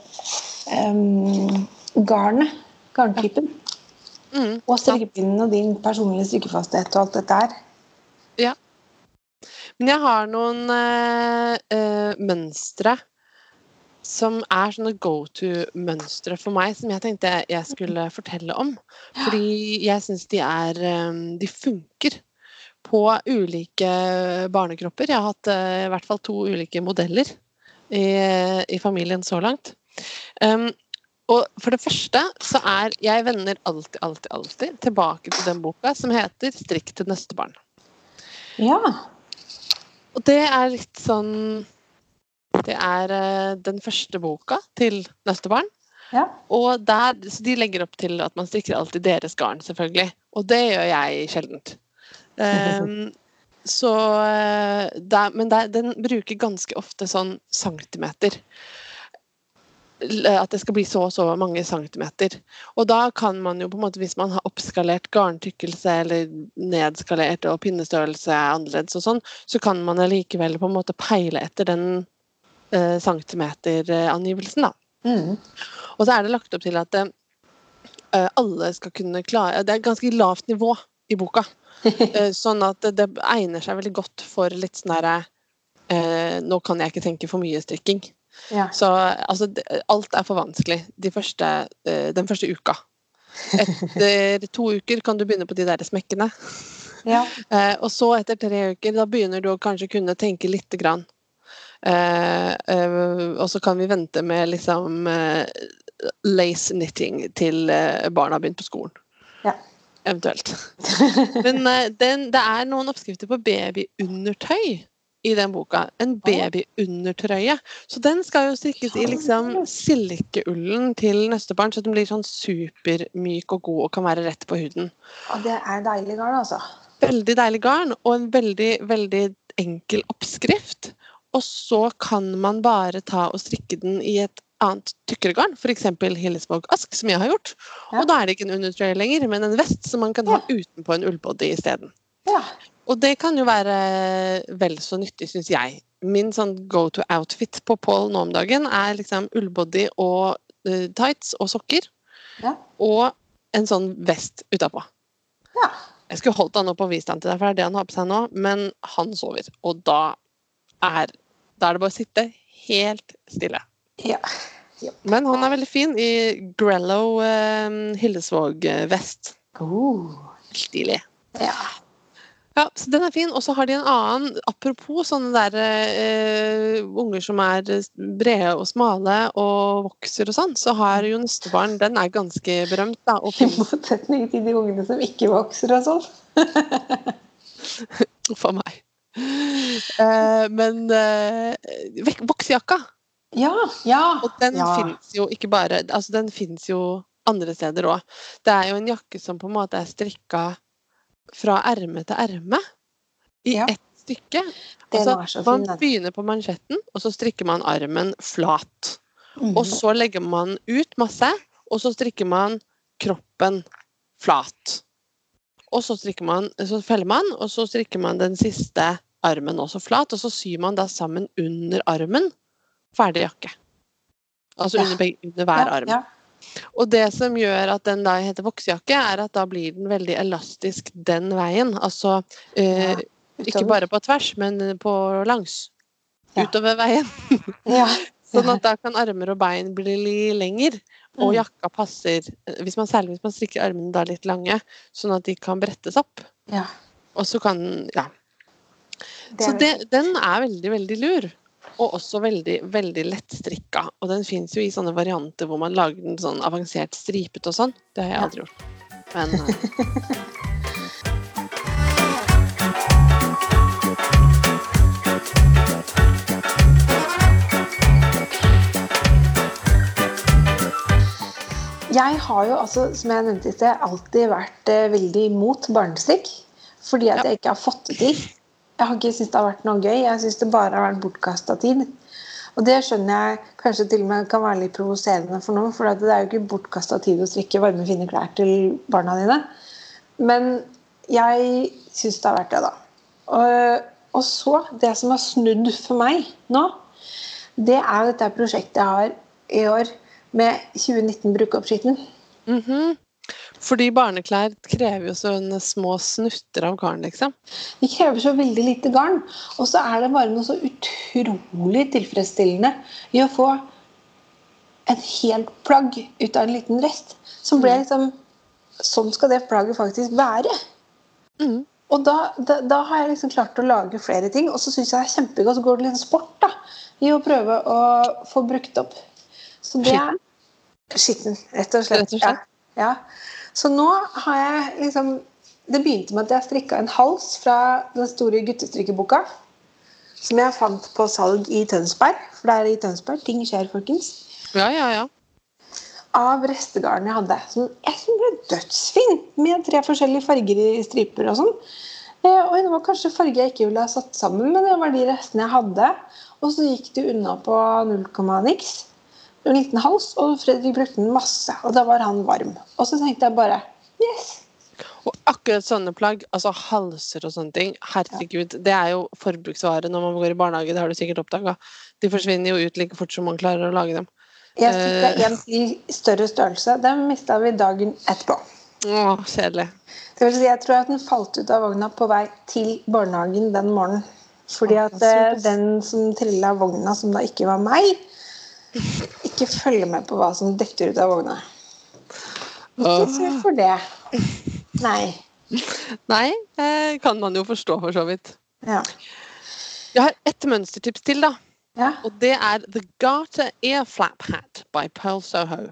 um, garnet. Garntypen. Mm, Og strikkepinnen og din personlige strikkefasthet og alt dette her. Ja. Men jeg har noen øh, mønstre som er sånne go to-mønstre for meg, som jeg tenkte jeg skulle fortelle om. Fordi jeg syns de er eh, De funker på ulike barnekropper. Jeg har hatt i hvert fall to ulike modeller i, i familien så langt. Um, og for det første så er Jeg vender alltid, alltid, alltid tilbake til den boka som heter 'Strikk til neste barn'. Ja. Og det er litt sånn Det er uh, den første boka til neste barn. ja. Og der, så de legger opp til at man strikker alltid deres garn, selvfølgelig. Og det gjør jeg sjeldent. Um, så uh, der, Men der, den bruker ganske ofte sånn centimeter. At det skal bli så og så mange centimeter. Og da kan man jo på en måte, hvis man har oppskalert garntykkelse eller nedskalert og pinnestørrelse er annerledes og sånn, så kan man allikevel på en måte peile etter den eh, centimeterangivelsen, da. Mm. Og så er det lagt opp til at eh, alle skal kunne klare Det er ganske lavt nivå i boka. Eh, sånn at det, det egner seg veldig godt for litt sånn herre eh, Nå kan jeg ikke tenke for mye strikking. Ja. Så altså, alt er for vanskelig de første, eh, den første uka. Etter to uker kan du begynne på de der smekkene. ja. Eh, og så etter tre uker, da begynner du å kanskje kunne tenke lite grann. Eh, eh, og så kan vi vente med liksom lace knitting til barna har begynt på skolen. Ja. Eventuelt. Men den, det er noen oppskrifter på babyundertøy i den boka. En babyundertrøye. Så den skal jo strikkes i liksom silkeullen til neste barn, så den blir sånn supermyk og god og kan være rett på huden. Og det er deilig garn, altså. Veldig deilig garn og en veldig, veldig enkel oppskrift. Og så kan man bare ta og strikke den i et annet tykkere garn, f.eks. Hillesvåg Ask, som jeg har gjort. Ja. Og da er det ikke en undertrøye lenger, men en vest som man kan ha utenpå en ullbody isteden. Ja. Og det kan jo være vel så nyttig, syns jeg. Min sånn go to outfit på Paul nå om dagen er liksom ullbody og uh, tights og sokker. Ja. Og en sånn vest utapå. Ja. Jeg skulle holdt han opp og vist han til deg, for det er det han har på seg nå, men han sover. Og da er, da er det bare å sitte helt stille. Ja. Men han er veldig fin i Grello uh, Hillesvåg-vest. Oh. Stilig. Ja. Ja, så den er fin. Og så har de en annen, apropos sånne der eh, unger som er brede og smale og vokser og sånn, så har jo nestebarn Den er ganske berømt, da. Og I motsetning til de ungene som ikke vokser og sånn. for meg. Eh, men eh, voksejakka, Ja. Ja. og den ja. fins jo ikke bare Altså, den fins jo andre steder òg. Det er jo en jakke som på en måte er strikka fra erme til erme i Ja. ett stykke. Altså, man fin. begynner på mansjetten, og så strikker man armen flat. Mhm. Og så legger man ut masse, og så strikker man kroppen flat. Og så man, så feller man, og så strikker man den siste armen også flat, og så syr man da sammen under armen ferdig jakke. Altså Ja. under, under hver ja, arm. Ja. Og det som gjør at den da heter voksejakke, er at da blir den veldig elastisk den veien. Altså eh, Ja, ikke bare på tvers, men på langs. Ja. Utover veien. Ja. Sånn at da kan armer og bein bli lenger, og Mm. jakka passer hvis man, Særlig hvis man strikker armene da litt lange, sånn at de kan brettes opp. ja. Og så kan Ja. Det Så det, den er veldig, veldig lur. Og også veldig, veldig lettstrikka. Og den fins jo i sånne varianter hvor man lager den sånn avansert stripet og sånn. Det har jeg aldri gjort. Men eh, Jeg har jo, altså, som jeg nevnte i sted, alltid vært eh, veldig imot barnestrikk. Fordi at jeg ikke har fått det til. Jeg har ikke syntes det har vært noe gøy. Jeg syns det bare har vært bortkasta tid. Og det skjønner jeg kanskje til og med kan være litt provoserende for noen. For det er jo ikke bortkasta tid å strikke varme, fine klær til barna dine. Men jeg syns det har vært det, da. Og, og så, det som har snudd for meg nå, det er jo dette prosjektet jeg har i år med 2019 brukeroppskriften. mhm. Fordi barneklær krever jo sånne små snutter av garn, liksom. De krever så veldig lite garn. Og så er det bare noe så utrolig tilfredsstillende i å få en helt plagg ut av en liten rest. Som ble liksom Sånn skal det plagget faktisk være. Mm. Og da, da, da har jeg liksom klart å lage flere ting. Og så syns jeg det er kjempegodt. Så går det litt sport da, i å prøve å få brukt opp. Så det er skitten, rett og slett. Rett og slett. Ja. ja. Så nå har jeg liksom Det begynte med at jeg strikka en hals fra den store guttestrikkeboka. Som jeg fant på salg i Tønsberg. For det er i Tønsberg ting skjer, folkens. Ja, ja, ja. Av restegarden jeg hadde. Som jeg synes ble dødsfin. Med tre forskjellige farger i striper og sånn. Eh, og det var kanskje farger jeg ikke ville ha satt sammen, men det var de restene jeg hadde. Og så gikk det unna på 0, niks. En liten hals, og Fredrik brukte den masse. Og da var han varm. Og så tenkte jeg bare Yes! Og akkurat sånne plagg, altså halser og sånne ting, herregud, det er jo forbruksvare når man går i barnehage, det har du sikkert oppdaga. De forsvinner jo ut like fort som man klarer å lage dem. Jeg fikk Eh. en i større størrelse. Den mista vi dagen etterpå. Å, kjedelig. Det vil si, jeg tror at den falt ut av vogna på vei til barnehagen den morgenen. Fordi at eh, den som trilla vogna, som da ikke var meg, ikke følge med på hva som detter ut av vogna. Ikke Åh. sur for det. Nei. Nei, eh, kan man jo forstå for så vidt. Ja. Jeg har ett mønstertips til, da. ja. Og det er The Garter Ear Flap Hat by Pearl Soho.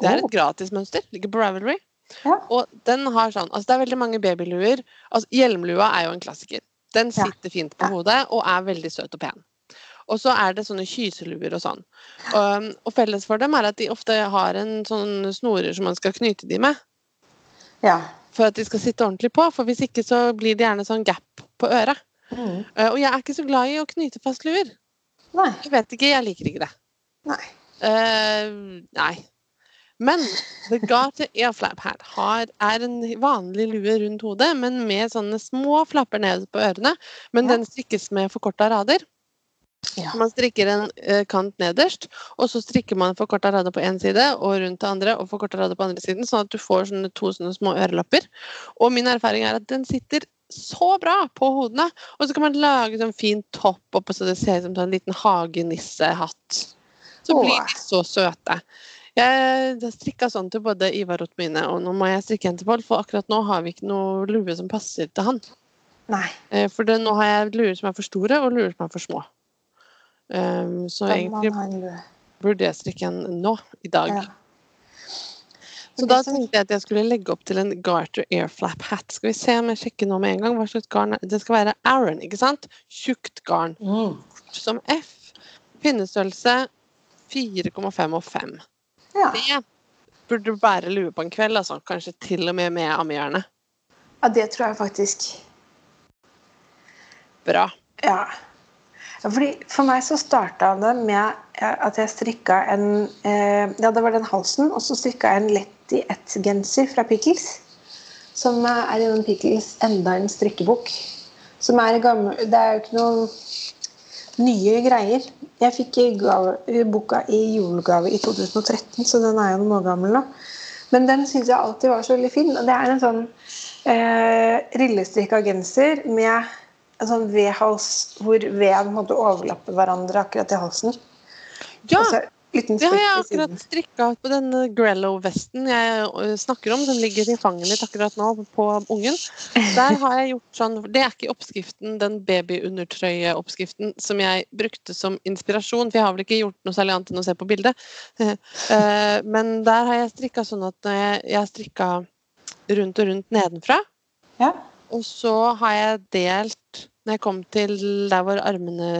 Det er Oh. et gratismønster. Ligger på Ravelry. Ja. Og den har sånn Altså, det er veldig mange babyluer. Altså, hjelmlua er jo en klassiker. Den sitter fint på hodet og er veldig søt og pen. Og så er det sånne kyseluer og sånn. Og, og felles for dem er at de ofte har en sånn snorer som man skal knyte de med. ja. For at de skal sitte ordentlig på. For hvis ikke så blir det gjerne sånn gap på øret. Mm. Uh, og jeg er ikke så glad i å knyte fast luer. Nei. Jeg vet ikke, jeg liker ikke det. Nei. Uh, nei. Men The Garter Earflap her har, er en vanlig lue rundt hodet, men med sånne små flapper ned på ørene. Men Ja. den strikkes med forkorta rader. Ja. Man strikker en eh, kant nederst, og så strikker man forkorta rader på én side og rundt til andre, og forkorta rader på andre siden, sånn at du får sånne to sånne små ørelapper. Og min erfaring er at den sitter så bra på hodene. Og så kan man lage sånn fin topp oppå så det ser ut som en liten hagenissehatt. Så Åh. blir de så søte. Jeg har strikka sånn til både Ivar og mine, og nå må jeg strikke en til Pål, for akkurat nå har vi ikke noe lue som passer til han. Nei. Eh, For det, nå har jeg luer som er for store, og luer som er for små. Um, så Da egentlig burde jeg strikke en nå, i dag. Ja. Så da tenkte jeg at jeg skulle legge opp til en Garter airflap Hat. Skal vi se om jeg sjekker nå med en gang hva slags garn er- Det skal være Aaron, ikke sant? Tjukt garn. Mm. Som F. Pinnestørrelse 4,5 og 5. Ja. Det burde bære lue på en kveld, altså. Kanskje til og med med ammehjerne. ja, det tror jeg faktisk. Bra. Ja. Fordi for meg så starta det med at jeg strikka en eh, Ja, det var den halsen, og så strikka jeg en Letty Ett-genser fra Pickles. Som er i den Pickles enda en strikkebok. Som er gammel Det er jo ikke noen nye greier. Jeg fikk boka i julegave i 2013, så den er jo noen år gammel nå. Men den syns jeg alltid var så veldig fin. Og det er en sånn eh, rillestrikka genser med en sånn V-hals hvor V-en måtte overlappe hverandre akkurat i halsen. Ja! Og Det har jeg akkurat strikka på den Grello-vesten jeg snakker om. Den ligger i fanget mitt akkurat nå på ungen. Der har jeg gjort sånn Det er ikke oppskriften, den babyundertrøyeoppskriften som jeg brukte som inspirasjon, for jeg har vel ikke gjort noe særlig annet enn å se på bildet. Eh, Men der har jeg strikka sånn at jeg, jeg strikka rundt og rundt nedenfra. Ja. Og så har jeg delt når jeg kom til der hvor armene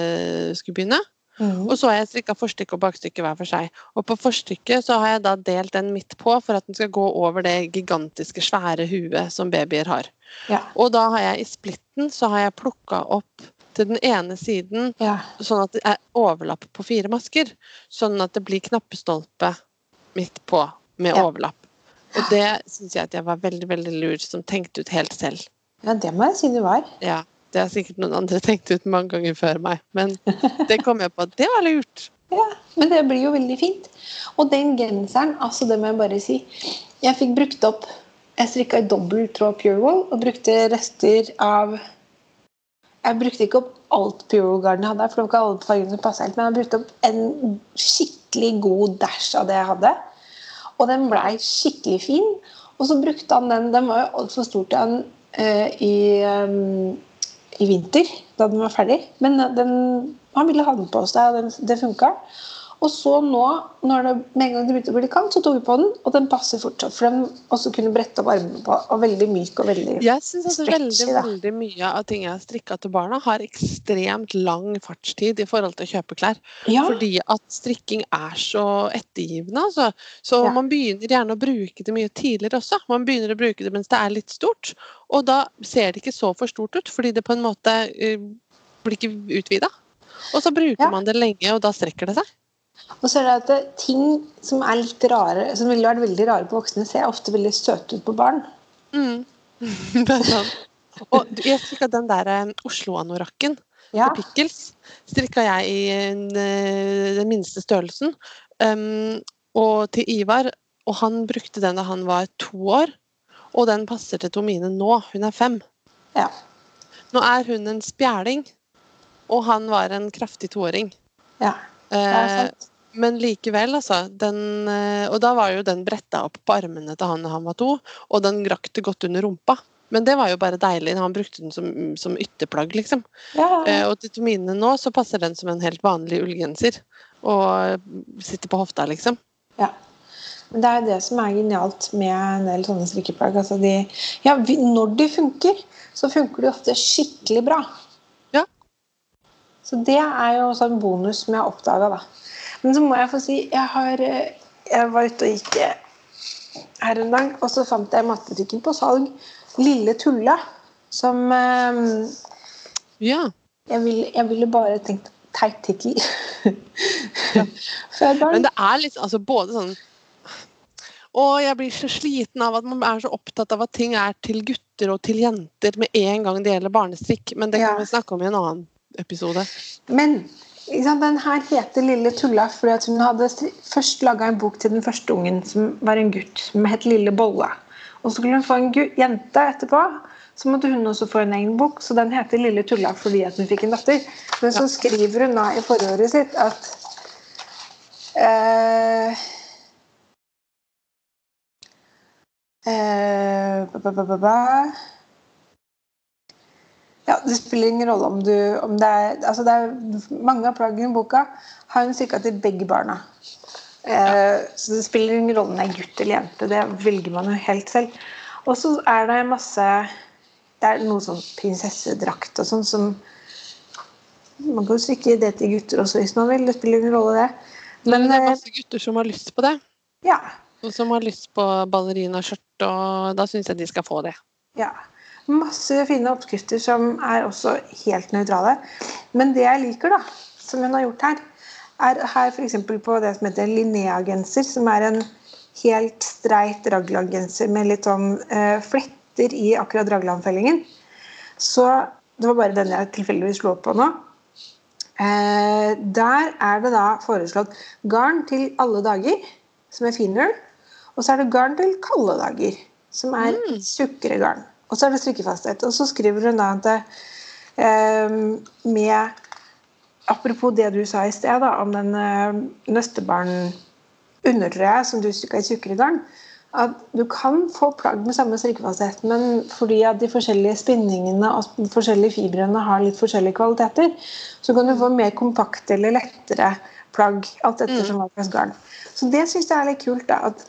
skulle begynne. Mhm. Og så har jeg strikka forstykke og bakstykke hver for seg. Og på forstykket så har jeg da delt den midt på for at den skal gå over det gigantiske, svære huet som babyer har. Ja. Og da har jeg i splitten så har jeg plukka opp til den ene siden ja. sånn at det er overlapp på fire masker. Sånn at det blir knappestolpe midt på med Ja. overlapp. Og det syns jeg at jeg var veldig, veldig lur som tenkte ut helt selv. Ja, det må jeg si det var. Ja, det har sikkert noen andre tenkt ut mange ganger før meg, men det kom jeg på at det var lurt. Ja, men det blir jo veldig fint. Og den genseren, altså det må jeg bare si Jeg fikk brukt opp Jeg strikka i dobbel tråd Wall, og brukte rester av Jeg brukte ikke opp alt Purewool Garden jeg hadde, for det var ikke alle fargene som passa helt, men jeg brukte opp en skikkelig god dash av det jeg hadde. Og den blei skikkelig fin. Og så brukte han den Den var jo altfor stor til han i, um, i vinter, da den var ferdig. Men den, han ville ha den på seg, og den, det funka. Og så nå, når det, med en gang det begynte å bli kaldt, så tok vi på den, og den passer fortsatt. For den også kunne brette opp armene på, og veldig myk og veldig Jeg syns altså veldig, da. veldig mye av ting jeg har strikka til barna, har ekstremt lang fartstid i forhold til å kjøpe klær. Ja, Fordi at strikking er så ettergivende, altså. Så Ja. man begynner gjerne å bruke det mye tidligere også. Man begynner å bruke det mens det er litt stort. Og da ser det ikke så for stort ut, fordi det på en måte uh, blir ikke utvida. Og så bruker Ja. man det lenge, og da strekker det seg. Og så er det at det, ting som er litt rare, som ville vært veldig rare på voksne, ser ofte veldig søte ut på barn. Mm. det er sant. Og jeg strikka den der eh, Oslo-anorakken. Ja. på pickles strikka jeg i en, eh, den minste størrelsen. Um, og til Ivar, og han brukte den da han var to år. Og den passer til Tomine nå. Hun er fem. ja. Nå er hun en spjæling, og han var en kraftig toåring. ja. Eh, men likevel, altså. Den, eh, og da var jo den bretta opp på armene til han da han var to, og den rakk det godt under rumpa. Men det var jo bare deilig. Han brukte den som, som ytterplagg, liksom. Ja, Eh, og til mine nå så passer den som en helt vanlig ullgenser. Og sitter på hofta, liksom. ja. Men det er jo det som er genialt med en del sånne strikkeplagg. Altså de, ja, når de funker, så funker de ofte skikkelig bra. Ja. Så det er jo også en bonus som jeg har oppdaga, da. Men så må jeg få si jeg, har, eh, jeg var ute og gikk eh, her en dag, og så fant jeg matbutikken på salg Lille Tulla. Som eh, Ja. jeg, ville, jeg ville bare tenkt teit tittel. Barn. Men det er litt altså både sånn Å, jeg blir så sliten av at man er så opptatt av at ting er til gutter og til jenter med en gang det gjelder barnestrikk. Men det kan Ja. vi snakke om i en annen episode. Men sant, den her heter Lille Tulla fordi at hun hadde først laga en bok til den første ungen, som var en gutt, som het Lille Bolle. Og så skulle hun få en jente etterpå. Så måtte hun også få en egen bok, så den heter Lille Tulla fordi at hun fikk en datter. Men så skriver hun da i forordet sitt at eh, eh, ba, ba, ba. Ja, Det spiller ingen rolle om du om det er, altså det er Mange av plaggene i boka har hun strikka til begge barna. Eh, Så det spiller ingen rolle om det er gutt eller jente. Det velger man jo helt selv. Og så er det masse Det er noe sånn prinsessedrakt og sånn som Man kan jo strikke det til gutter også hvis man vil. Det spiller ingen rolle, det. Men Men det er eh, masse gutter som har lyst på det. ja. Og som har lyst på ballerinaskjørt, og da syns jeg de skal få det. Ja. Masse fine oppskrifter som er også helt nøytrale. Men det jeg liker, da, som hun har gjort her, er her f.eks. på det som heter Linnea-genser, som er en helt streit raglangenser med litt sånn eh, fletter i akkurat raglanfellingen. Så det var bare den jeg tilfeldigvis slo opp på nå. Eh, der er det da foreslått garn til alle dager, som er finull. Og så er det garn til kalde dager, som er Mm. tjukkere garn. Og så er det strikkefasthet. Og så skriver hun da at det, eh, med Apropos det du sa i sted da, om den eh, nøstebarn undertrøya som du strikka i tjukkere garn. At du kan få plagg med samme strikkefasthet, men fordi at de forskjellige spinningene og de forskjellige fibrene har litt forskjellige kvaliteter, så kan du få mer kompakte eller lettere plagg, alt etter som hva slags garn. Så det syns jeg er litt kult. da, at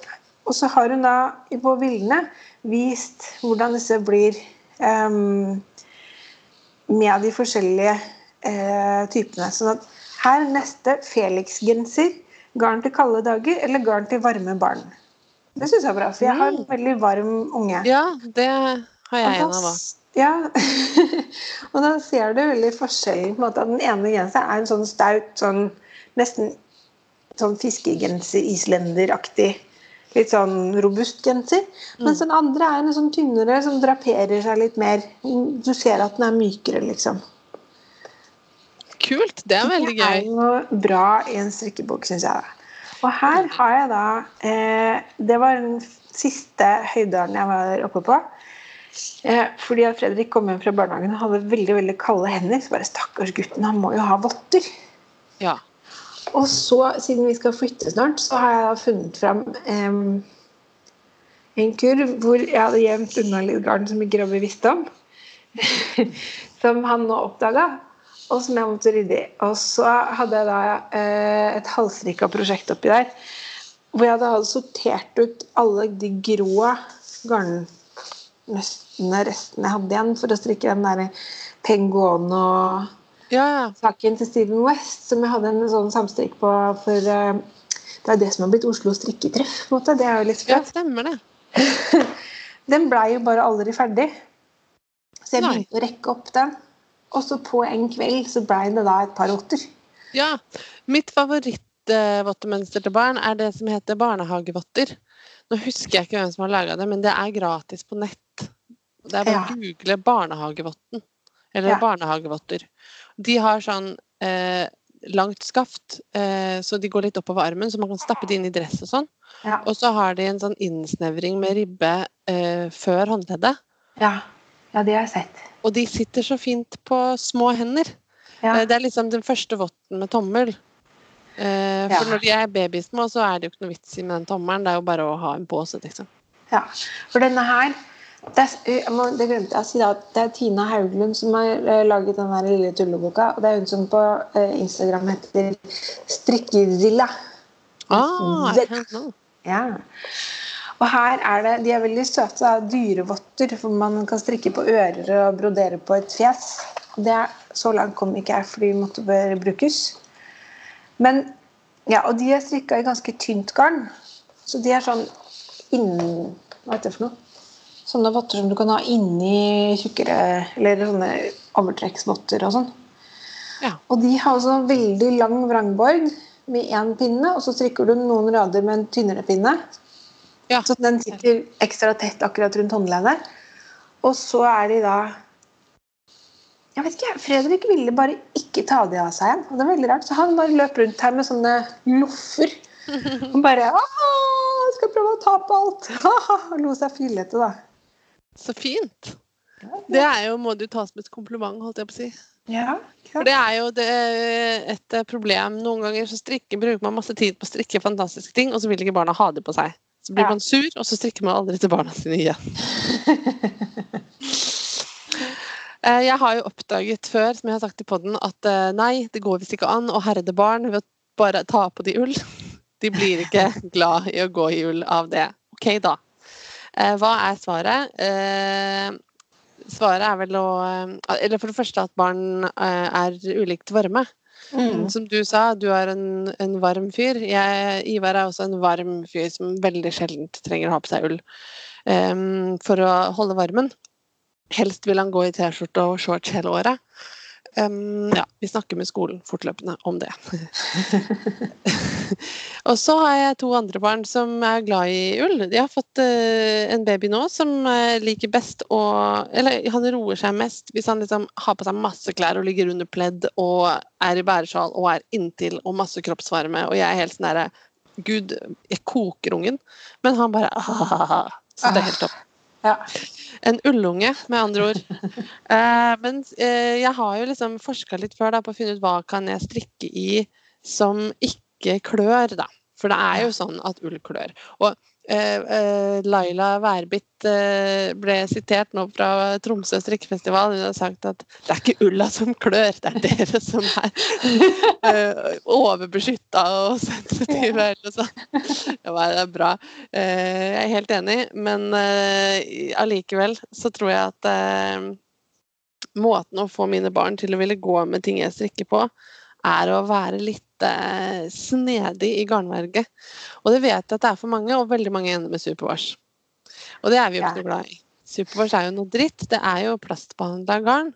og så har hun da på bildene vist hvordan disse blir um, med de forskjellige uh, typene. Sånn at her neste Felix-genser. Garn til kalde dager eller garn til varme barn. Det syns jeg er bra, for jeg har en veldig varm unge. Ja, det har jeg en av òg. Ja. og da ser du veldig forskjellen på en måte at den ene genseren er en sånn staut, sånn nesten sånn fiskegenser, islenderaktig. Litt sånn robust genser. Mens den andre er en sånn tynnere som draperer seg litt mer. Du ser at den er mykere, liksom. Kult. Det er veldig gøy. Det er noe bra i en strikkebok, syns jeg. Og her har jeg da eh, Det var den siste høydalen jeg var oppe på. Eh, fordi at Fredrik kom hjem fra barnehagen og hadde veldig veldig kalde hender. Så bare stakkars gutten, han må jo ha votter. Ja. Og så, siden vi skal flytte snart, så har jeg da funnet fram em, en kurv hvor jeg hadde gjemt unna litt garn som ikke Robbie visste om. som han nå oppdaga, og som jeg måtte rydde i. Og så hadde jeg da eh, et halvstrikka prosjekt oppi der. Hvor jeg hadde sortert ut alle de grå garnnøstene, restene jeg hadde igjen, for å strikke den der pengoen og Ja, ja. saken til Steven West, som jeg hadde en sånn samstrikk på for eh, Det er det som har blitt Oslo strikketreff. på en måte. Det er jo litt ja, sprøtt. stemmer det. Den blei jo bare aldri ferdig. Så jeg Nei. begynte å rekke opp den. Og så på en kveld så blei det da et par votter. Ja. Mitt favorittvottemønster til barn er det som heter barnehagevotter. Nå husker jeg ikke hvem som har laga det, men det er gratis på nett. Det er bare Ja. å google barnehagevotten. Eller Ja. barnehagevotter. De har sånn eh, langt skaft, eh, så de går litt oppover armen, så man kan stappe det inn i dress og sånn. Ja. Og så har de en sånn innsnevring med ribbe eh, før håndleddet. Ja. ja, det har jeg sett. Og de sitter så fint på små hender. Ja. Eh, Det er liksom den første votten med tommel. Eh, For Ja. når de er babysmå, så er det jo ikke noe vits i med den tommelen. Det er jo bare å ha en pose, liksom. Ja, for denne her det, er, jeg må, det glemte jeg å si da, det er Tina Hauglund som har eh, laget den der lille tulleboka. Og det er hun som på eh, Instagram heter Strikkezilla. Ah, Det-. Ja. Og her er det, De er veldig søte. Da, dyrevotter, for man kan strikke på ører og brodere på et fjes. Det er, så langt kom ikke jeg, fordi de måtte bør brukes. Men, ja, Og de er strikka i ganske tynt garn. Så de er sånn innen Hva heter det for noe? Sånne votter som du kan ha inni tjukkere Eller sånne overtrekksvotter og sånn. Ja. Og de har sånn veldig lang vrangbord med én pinne, og så strikker du noen rader med en tynnere pinne. Ja. Så den sitter ekstra tett akkurat rundt håndleddet. Og så er de da Jeg vet ikke, Fredrik ville bare ikke ta de av seg igjen. Og det er veldig rart. Så han bare løp rundt her med sånne loffer. Og bare «Åh, jeg skal prøve å ta på alt. Lo seg fillete, da. Så fint. Det er jo, må du ta som et kompliment, holdt jeg på å si. Ja, For det er jo det, et problem. Noen ganger så strikker, bruker man masse tid på å strikke fantastiske ting, og så vil ikke barna ha det på seg. Så blir Ja. man sur, og så strikker man aldri til barna sine igjen. Eh, Jeg har jo oppdaget før, som jeg har sagt i podden, at eh, nei, det går visst ikke an å herde barn ved å bare ta på de ull. De blir ikke glad i å gå i ull av det. Ok, da. Eh, Hva er svaret? Eh, Svaret er vel å eh, Eller for det første at barn er ulikt varme. Mm. Som du sa, du er en, en varm fyr. Jeg, Ivar er også en varm fyr som veldig sjelden trenger å ha på seg ull um, for å holde varmen. Helst vil han gå i T-skjorte og shorts hele året. Em, ja, vi snakker med skolen fortløpende om det. og så har jeg to andre barn som er glad i ull. De har fått uh, en baby nå som uh, liker best å Eller han roer seg mest hvis han liksom har på seg masse klær og ligger under pledd og er i bæresjal og er inntil og masse kroppsvarme, og jeg er helt sånn derre Gud, jeg koker ungen. Men han bare ah, Så det er helt topp. Ja. En ullunge, med andre ord. Eh, men eh, jeg har jo liksom forska litt før da, på å finne ut hva kan jeg strikke i som ikke klør, da. For det er jo sånn at ull klør. Og Laila Værbit eh, ble sitert nå fra Tromsø strikkefestival. Hun har sagt at det er ikke ulla som klør, det er dere som er overbeskytta og sensitive. Eller sånn. Det var det er bra. Eh, jeg er helt enig, men eh, allikevel så tror jeg at eh, måten å få mine barn til å ville gå med ting jeg strikker på, er å være litt eh, snedig i garnverget. Og det vet jeg at det er for mange, og veldig mange ender med superwash. Og det er vi jo ikke noe glad i. Superwash er jo noe dritt. Det er jo plastbehandla garn.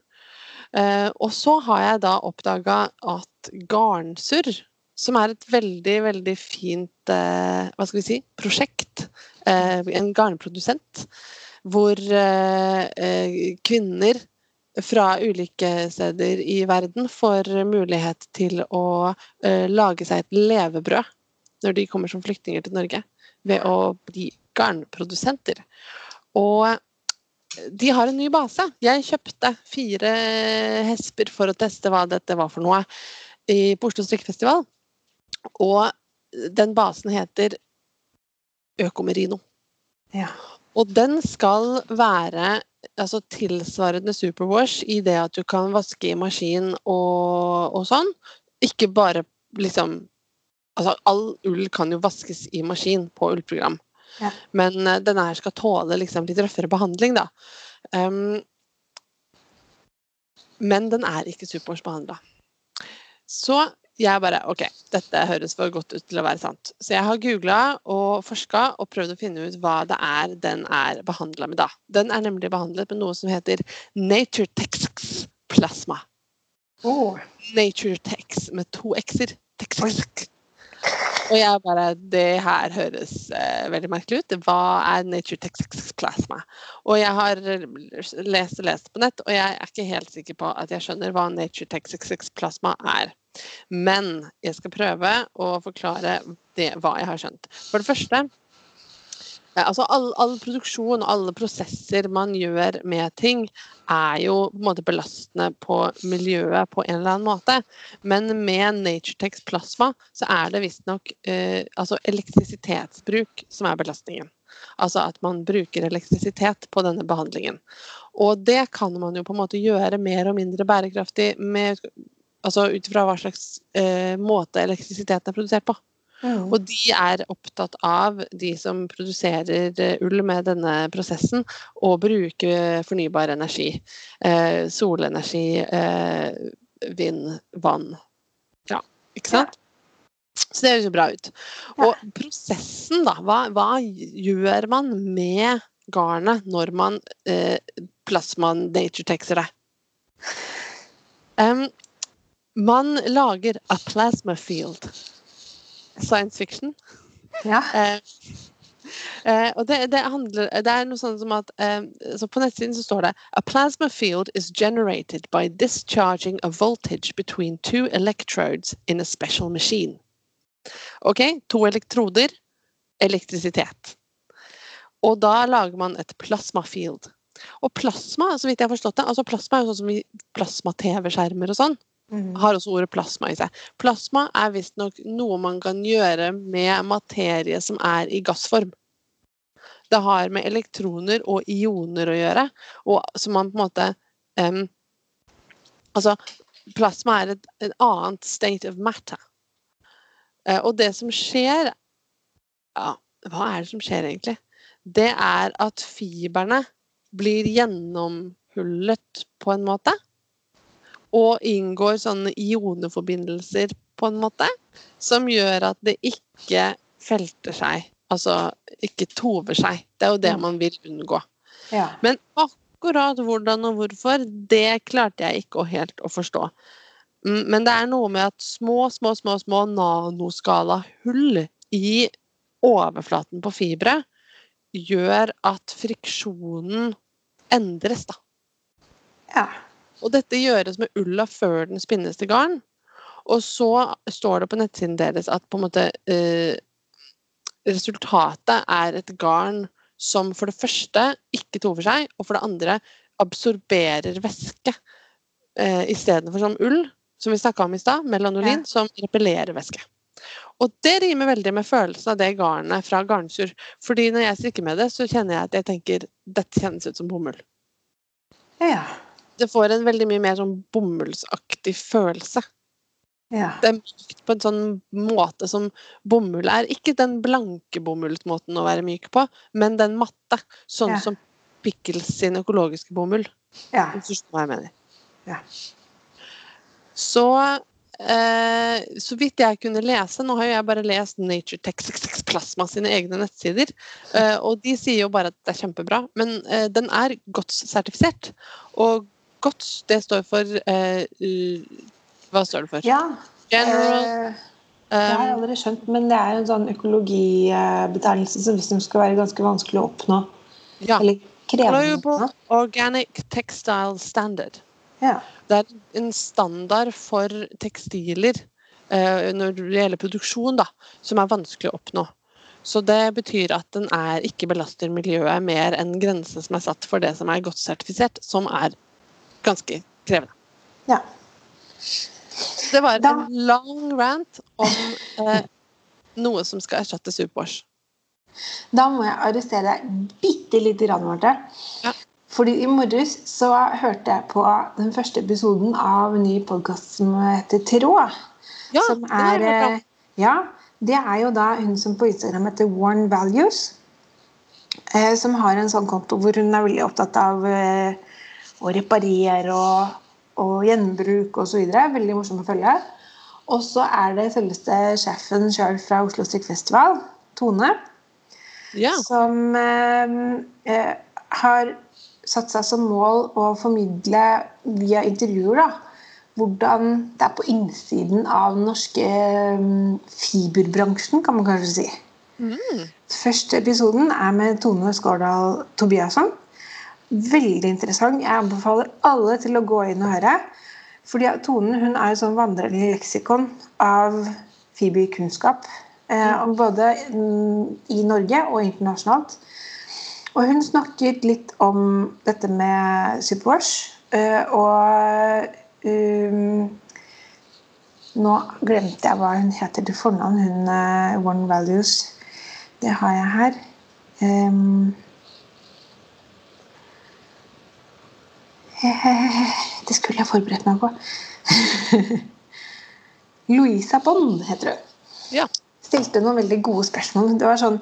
Eh, og så har jeg da oppdaga at garnsurr, som er et veldig, veldig fint eh, hva skal vi si, prosjekt, eh, en garnprodusent, hvor eh, eh, kvinner fra ulike steder i verden får mulighet til å eh, lage seg et levebrød når de kommer som flyktninger til Norge, ved å bli garnprodusenter. Og de har en ny base. Jeg kjøpte fire hesper for å teste hva dette var for noe i, på Oslo strikkefestival. Og den basen heter Økomerino. Ja. Og den skal være altså, tilsvarende Superwash i det at du kan vaske i maskin og, og sånn. Ikke bare liksom Altså, all ull kan jo vaskes i maskin på ullprogram. Ja. Men uh, denne her skal tåle liksom, litt røffere behandling, da. Um, men den er ikke Superwash-behandla. Så jeg bare OK, dette høres for godt ut til å være sant. Så jeg har googla og forska og prøvd å finne ut hva det er den er behandla med da. Den er nemlig behandlet med noe som heter Naturetex plasma. Oh. Naturetex med to x-er. Og jeg bare Det her høres eh, veldig merkelig ut. Hva er Naturetex plasma? Og jeg har lest og lest på nett, og jeg er ikke helt sikker på at jeg skjønner hva Naturetex plasma er. Men jeg skal prøve å forklare det, hva jeg har skjønt. For det første eh, altså all, all, produksjon og alle prosesser man gjør med ting, er jo på en måte belastende på miljøet på en eller annen måte. Men med Naturetex plasma så er det visstnok eh, altså elektrisitetsbruk som er belastningen. Altså at man bruker elektrisitet på denne behandlingen. Og det kan man jo på en måte gjøre mer og mindre bærekraftig med altså ut fra hva slags eh, måte elektrisiteten er produsert på. Mm. Og de er opptatt av, de som produserer eh, ull med denne prosessen, å bruke fornybar energi. Eh, solenergi, eh, vind, vann. Ja, ikke sant? Så det høres jo bra ut. Og prosessen, da. Hva, hva gjør man med garnet når man eh, plasman nature-texer det? Um, man lager a plasma field. Science fiction. Ja. Eh, eh, og det, det, handler, det er noe sånn som at eh, så På nettsiden så står det A plasma field is generated by discharging a voltage between two electrodes in a special machine. OK, to elektroder, elektrisitet. Og da lager man et plasma field. Og plasma, så vidt jeg har forstått det, altså plasma er jo sånn som i plasma-TV-skjermer og sånn. Har også ordet plasma i seg. Plasma er visstnok noe man kan gjøre med materie som er i gassform. Det har med elektroner og ioner å gjøre, og som man på en måte um, Altså, plasma er et, et annet state of matter. Uh, og det som skjer Ja, hva er det som skjer egentlig? Det er at fiberne blir gjennomhullet på en måte og inngår sånne ioneforbindelser på en måte, som gjør at det ikke felter seg. Altså ikke tover seg. Det er jo det man vil unngå. Ja. Men akkurat hvordan og hvorfor, det klarte jeg ikke helt å forstå. Mm, Men det er noe med at små, små, små, små nanoskala hull i overflaten på fibre gjør at friksjonen endres, da. ja. Og dette gjøres med ulla før den spinnes til garn. Og så står det på nettsiden deres at på en måte eh, resultatet er et garn som for det første ikke tover seg, og for det andre absorberer væske eh, istedenfor som ull, som vi snakka om i stad, melanolin, Ja. som repellerer væske. Og det rimer veldig med følelsen av det garnet fra garnsur. Fordi når jeg strikker med det, så kjenner jeg at jeg tenker dette kjennes ut som bomull Ja. Det får en veldig mye mer sånn bomullsaktig følelse. Ja. Det er mykt på en sånn måte som bomull er. Ikke den blanke bomullsmåten å være myk på, men den matte. Sånn Ja. som Pickles sin økologiske bomull. ja. Hvis du skjønner hva jeg mener. Ja. Så eh, så vidt jeg kunne lese Nå har jo jeg bare lest Nature Tex Plasma sine egne nettsider, eh, og de sier jo bare at det er kjempebra. Men eh, den er godt sertifisert. Og GOTS, det står for eh, Hva står det for? ja. General Eh, det har jeg um, aldri skjønt, men det er jo en sånn økologibetegnelse som visstnok skal være ganske vanskelig å oppnå. Ja. Eller krevende. Global. Organic Textile Standard. Ja. Det er en standard for tekstiler eh, når det gjelder produksjon, da, som er vanskelig å oppnå. Så det betyr at den er ikke belaster miljøet mer enn grensen som er satt for det som er godt sertifisert, som er ganske krevende. Ja. Det var Da- en lang rant om eh, noe som skal erstatte Superwash. Da må jeg arrestere deg bitte lite grann, Marte. Ja. Fordi i morges så hørte jeg på den første episoden av en ny podkast som heter Tråd. Ja, som det er, om. eh, ja, det er jo da hun som på Instagram heter Warren Values. Eh, som har en sånn konto hvor hun er veldig opptatt av eh, å reparere og, og gjenbruk osv. Veldig morsom å følge. Og så er det selveste sjefen sjøl fra Oslo Strikkfestival, Tone Ja. som eh, eh, har satt seg som mål å formidle via intervjuer da, hvordan det er på innsiden av den norske eh, fiberbransjen, kan man kanskje si. Mm. Første episoden er med Tone Skårdal Tobiasson. Veldig interessant. Jeg anbefaler alle til å gå inn og høre. Fordi Tonen Tone hun er et sånn vandrende leksikon av fiberkunnskap. Eh, både mm, i Norge og internasjonalt. Og hun snakket litt om dette med Superwash. Eh, og um, nå glemte jeg hva hun heter til fornavn. Hun eh, One Values. Det har jeg her. Ehm. det skulle jeg forberedt meg på. Louisa Bond heter hun. Ja. Stilte noen veldig gode spørsmål. Det var sånn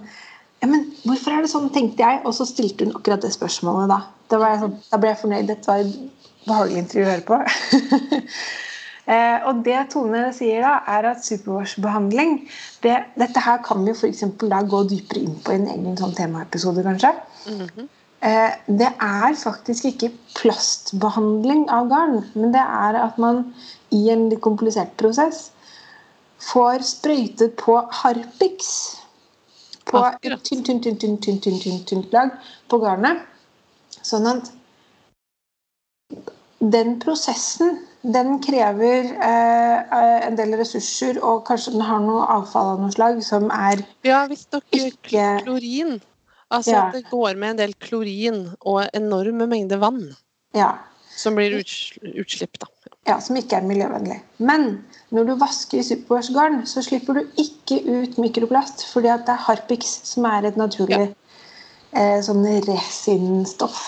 ja, men Hvorfor er det sånn, tenkte jeg. Og så stilte hun akkurat det spørsmålet da. Da, sånn, da ble jeg fornøyd. Dette var et behagelig intervju å høre på. Eh, og det Tone sier da, er at superwash-behandling det, Dette her kan vi f.eks. da gå dypere inn på i en egen sånn temaepisode, kanskje. Mhm. Eh, det er faktisk ikke plastbehandling av garn, men det er at man i en litt komplisert prosess får sprøytet på harpiks. På et tynt, tynt, tynt, tynt, tynt, tynt, tynt, tynt lag på garnet. Sånn at den prosessen den krever eh, eh, en del ressurser, og kanskje den har noe avfall av noe slag som er Ja, visstnok klorin. Altså Ja. at det går med en del klorin og enorme mengder vann ja, som blir uts utslipp, da. ja, som ikke er miljøvennlig. Men når du vasker superwash-garn, så slipper du ikke ut mikroplast, fordi det er harpiks som er et naturlig eh, sånn resinstoff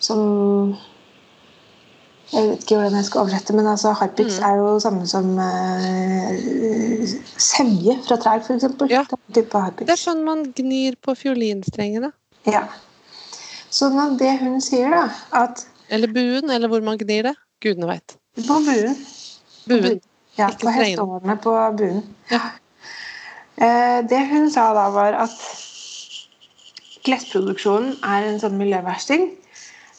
som Jeg vet ikke hvordan jeg skal oversette, men altså harpiks Mm. er jo samme som uh, sevje fra trær, f.eks. Ja. Det er sånn man gnir på fiolinstrengene. Ja. Så når det hun sier, da, at Eller buen, eller hvor man gnir det. Gudene veit. på buen Buen. Ja, Ikke på hesteårene på buen. Ja. Uh, det hun sa da, var at klesproduksjonen er en sånn miljøversting.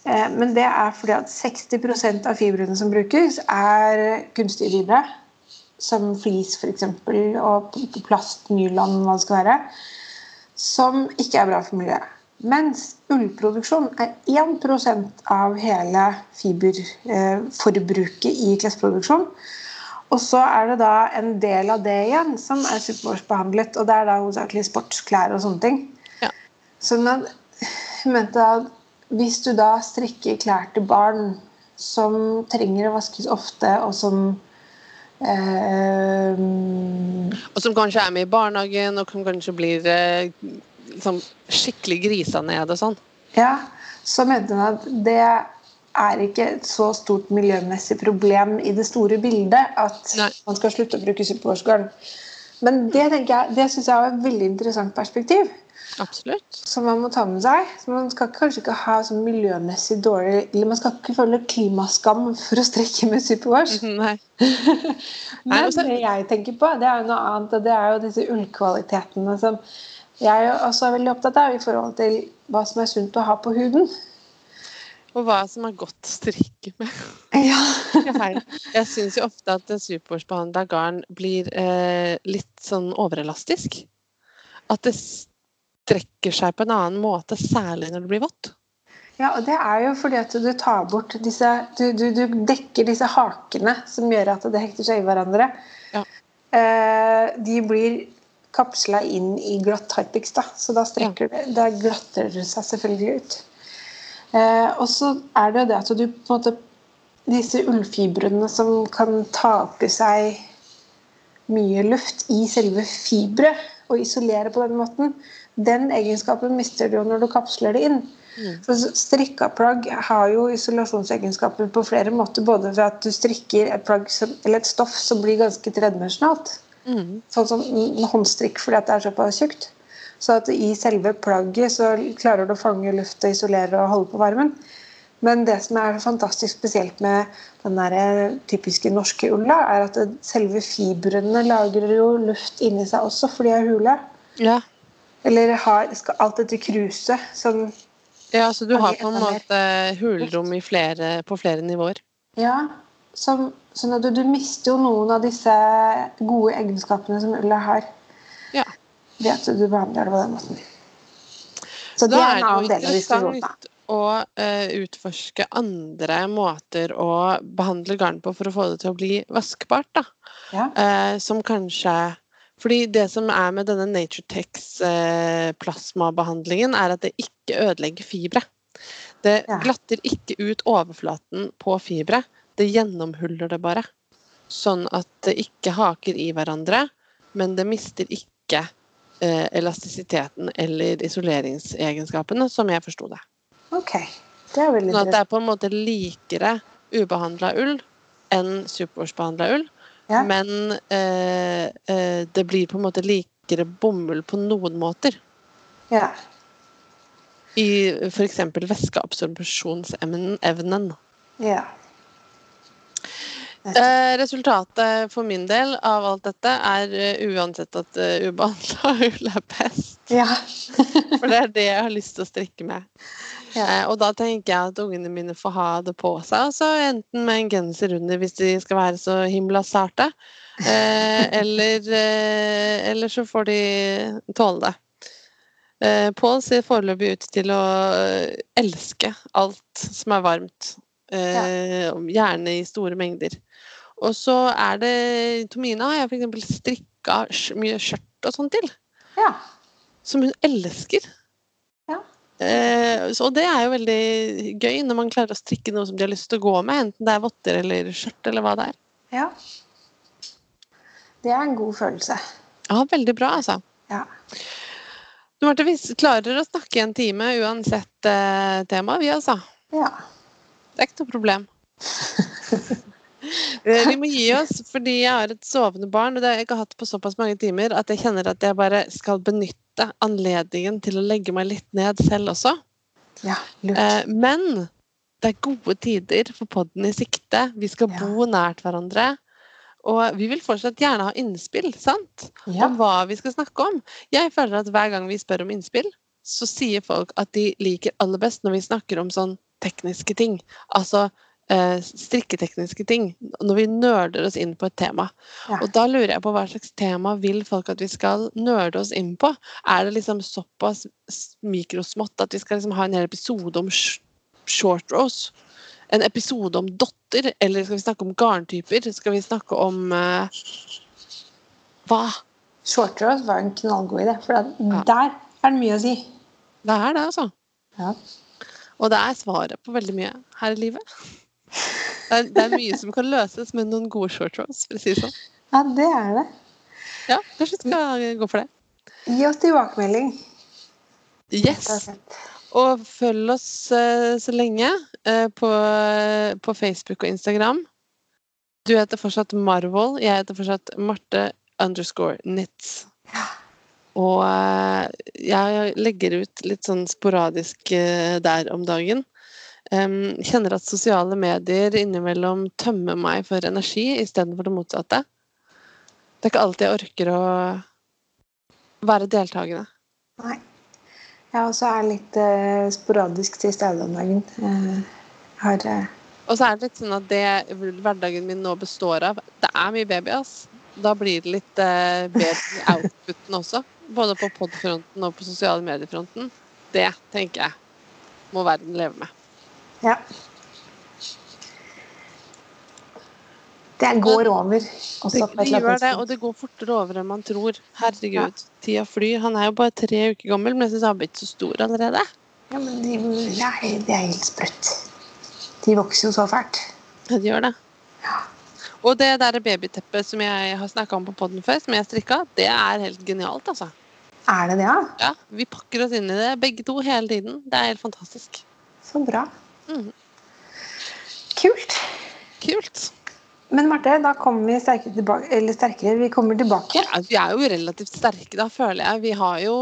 Eh, men det er fordi at 60% av fibrene som brukes, er kunstige fibre. Som flis, f.eks., og plast, nyland, hva det skal være. Som ikke er bra for miljøet. Mens ullproduksjon er 1% av hele fiberforbruket i klesproduksjon. Og så er det da en del av det igjen som er superwash-behandlet. Og det er da hovedsakelig sportsklær og sånne ting. Ja. Sånn at hun mente at hvis du da strikker klær til barn som trenger å vaskes ofte, og som eh, Og som kanskje er med i barnehagen, og som kanskje blir eh, liksom, skikkelig grisa ned og sånn. Ja, så mente hun at det er ikke et så stort miljømessig problem i det store bildet at Nei. man skal slutte å bruke superwash-garn. Men det jeg, det syns jeg var et veldig interessant perspektiv. Absolutt. som man må ta med seg. Så man skal kanskje ikke ha sånn miljømessig dårlig Eller man skal ikke føle klimaskam for å strekke med superwash. Nei. Men og det jeg tenker på, det er jo noe annet. og Det er jo disse ullkvalitetene som jeg er også er veldig opptatt av i forhold til hva som er sunt å ha på huden. Og hva som er godt å strikke med. Ja. Jeg syns jo ofte at superwash-behandla garn blir eh, litt sånn overelastisk. At det strekker seg på en annen måte, særlig når det blir vått. Ja, og det er jo fordi at du tar bort disse Du, du, du dekker disse hakene som gjør at det hekter seg i hverandre. Ja. eh, de blir kapsla inn i glatt harpiks, da. Så da strekker det, da glatter det seg selvfølgelig ut. Eh, og så er det jo det at du på en måte Disse ullfibrene som kan ta opp i seg mye luft i selve fiberet og isolere på den måten, den egenskapen mister du jo når du kapsler det inn. Så strikka plagg har jo isolasjonsegenskaper på flere måter. Både ved at du strikker et, plagg som, eller et stoff som blir ganske tredimensjonalt. Mm. Sånn som håndstrikk fordi at det er såpass tjukt. Så at i selve plagget så klarer du å fange luft og isolere og holde på varmen. Men det som er fantastisk spesielt med den der eh, typiske norske ulla, er at selve fibrene lagrer jo luft inni seg også, for de er hule. Ja. Eller har, skal alt dette kruset som ja, så du Har på en måte hulrom flere, på flere nivåer. Ja, som, sånn at du, du mister jo noen av disse gode egenskapene som ulla har. Ved at du behandler det på den måten. Så det er en annen del av diskusjonen. da. å eh, utforske andre måter å behandle garn på for å få det til å bli vaskbart. Da. Ja. Uh, som kanskje Fordi det som er med denne Naturetex eh, plasmabehandlingen, er at det ikke ødelegger fibre. Det Ja. glatter ikke ut overflaten på fibre, det gjennomhuller det bare. Sånn at det ikke haker i hverandre, men det mister ikke elastisiteten eller isoleringsegenskapene, som jeg forsto det. Ok, det er veldig Sånn at det er på en måte likere ubehandla ull enn superwash-behandla ull. Ja. Men eh, eh, det blir på en måte likere bomull på noen måter. Ja. I f.eks. væskeabsorpsjonsevnen. ja. Eh, resultatet for min del av alt dette er eh, uansett at ubehandla ull er best. ja. For det er det jeg har lyst til å strikke med. Ja. Eh, og da tenker jeg at ungene mine får ha det på seg. Altså enten med en genser under hvis de skal være så himla sarte, eh, eller, eh, eller så får de tåle det. Eh, Pål ser foreløpig ut til å eh, elske alt som er varmt. Eh, Gjerne i store mengder. Og så er det Tomina har jeg f.eks. strikka mye skjørt og sånn til ja. som hun elsker. Ja. Eh, så, og det er jo veldig gøy når man klarer å strikke noe som de har lyst til å gå med, enten det er votter eller skjørt eller hva det er. ja. Det er en god følelse. Ja, veldig bra, altså. Ja. Du Marte, vi klarer å snakke i en time uansett eh, tema, vi altså. ja. Det er ikke noe problem. Eh, Vi må gi oss, fordi jeg har et sovende barn, og det har jeg ikke hatt på såpass mange timer at jeg kjenner at jeg bare skal benytte anledningen til å legge meg litt ned selv også. Ja, lurt. Eh, men det er gode tider for podden i sikte. Vi skal Ja. bo nært hverandre. Og vi vil fortsatt gjerne ha innspill sant? Ja. om hva vi skal snakke om. Jeg føler at hver gang vi spør om innspill, så sier folk at de liker aller best når vi snakker om sånn tekniske ting. Altså eh, strikketekniske ting. Når vi nerder oss inn på et tema. Ja. Og da lurer jeg på hva slags tema vil folk at vi skal nerde oss inn på? Er det liksom såpass mikrosmått at vi skal liksom ha en hel episode om sh short rows? En episode om dotter? Eller skal vi snakke om garntyper? Skal vi snakke om uh, Hva? Short rows var en knallgod idé, for der er det mye å si. Det er det, altså. Ja. Og det er svaret på veldig mye her i livet. Det er, det er mye som kan løses med noen gode short rows, for å si det sånn. ja, det er det. Ja, kanskje vi skal gå for det. Gi oss tilbakemelding. Yes! Og følg oss eh, så lenge eh, på, på Facebook og Instagram. Du heter fortsatt Marvel, Jeg heter fortsatt Marte underscore knits. Og eh, jeg legger ut litt sånn sporadisk eh, der om dagen. Kjenner at sosiale medier innimellom tømmer meg for energi istedenfor det motsatte. Det er ikke alltid jeg orker å være deltakende. Nei. Jeg også er litt uh, sporadisk til stede om dagen. Uh, har uh... Og så er det litt sånn at det hverdagen min nå består av Det er mye baby, ass. Da blir det litt uh, baby outputen også. Både på podfronten og på sosiale mediefronten. Det tenker jeg må verden leve med. Ja. Det går over. Også Det, det gjør det, og det går fortere over enn man tror. Herregud, tida flyr. Han er jo bare tre uker gammel, men jeg syns han har blitt så stor allerede. Ja, men de, nei, det er helt sprøtt. De vokser jo så fælt. Ja, de gjør det. Og det der babyteppet som jeg har snakka om på poden før, som jeg strikka, det er helt genialt, altså. Er det det, ja? Ja, Vi pakker oss inn i det, begge to, hele tiden. Det er helt fantastisk. Så bra. Mm. Kult. Kult. Men Marte, da kommer vi sterkere tilbake. Eller sterkere, vi kommer tilbake. Ja, vi er jo relativt sterke da, føler jeg. Vi, har jo,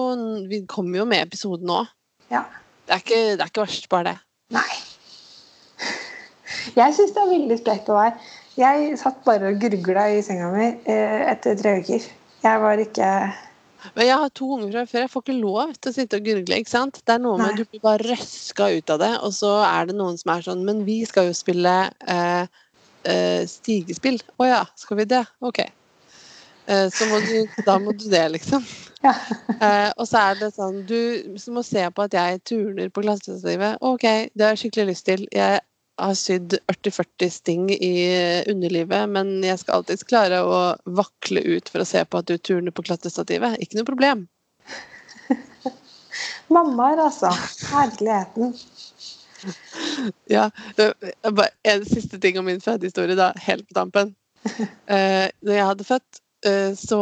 vi kommer jo med episoden nå. Ja. Det er ikke, det er ikke verst, bare det. Nei. Jeg syns det er veldig sprekt å være. Jeg satt bare og gurgla i senga mi eh, etter tre uker. Jeg var ikke Men jeg har to unger fra før. Jeg får ikke lov til å sitte og gurgle. ikke sant? Det er noe med Nei. Du blir bare røska ut av det, og så er det noen som er sånn Men vi skal jo spille eh, eh, stigespill. Å ja, skal vi det? OK. Eh, så må du, da må du det, liksom. Ja. Eh, og så er det sånn Du må se på at jeg turner på klassestativet. OK, det har jeg skikkelig lyst til. Jeg har sydd 40-40 sting i underlivet, men jeg skal alltids klare å vakle ut for å se på at du turner på klatrestativet. Ikke noe problem. Mammaer, altså. Herligheten. Ja, det- bare- En siste ting om min fødehistorie, da, helt på tampen. Eh, når jeg hadde født, eh, så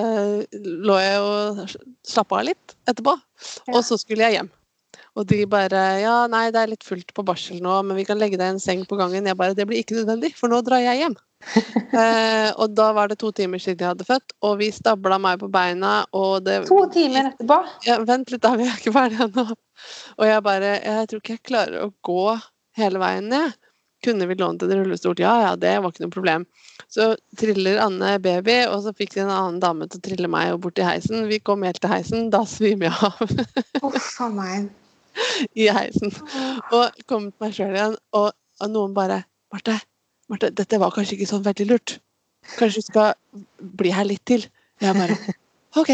eh, lå jeg og slappa av litt etterpå. Og så skulle jeg hjem. Og de bare Ja, nei, det er litt fullt på barsel nå, men vi kan legge deg en seng på gangen. Jeg bare Det blir ikke nødvendig, for nå drar jeg hjem. eh, og da var det to timer siden jeg hadde født, og vi stabla meg på beina, og det To timer etterpå. ja, vent litt, da, vi er ikke ferdige ennå. Og jeg bare Jeg tror ikke jeg klarer å gå hele veien ned. Kunne vi lånt en rullestol? Ja, ja, det var ikke noe problem. Så triller Anne baby, og så fikk de en annen dame til å trille meg og bort i heisen. Vi kom helt til heisen, da svimer jeg av Uff a meg. i heisen. Og kom til meg sjøl igjen, og, og noen bare Marte, Marte, dette var kanskje ikke sånn veldig lurt. Kanskje du skal bli her litt til? Jeg bare OK.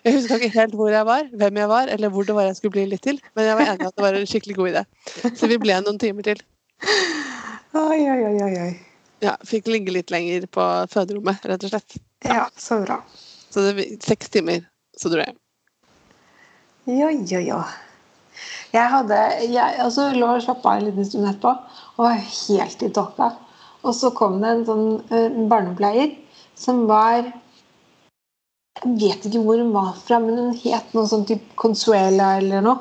Jeg huska ikke helt hvor jeg var, hvem jeg var, eller hvor det var jeg skulle bli litt til, men jeg var enig i at det var en skikkelig god idé. Så vi ble noen timer til. Oi, oi, oi, oi. Ja, Fikk ligge litt lenger på føderommet, rett og slett. Ja, så bra. Så det seks timer, så dro jeg. Jo, jo, jo. Jeg hadde Jeg altså, lå og slappa av en liten stund etterpå og var helt i tåka. Og så kom det en sånn en barnepleier som var Jeg vet ikke hvor hun var fra, men hun het noe sånn type Consuela eller noe.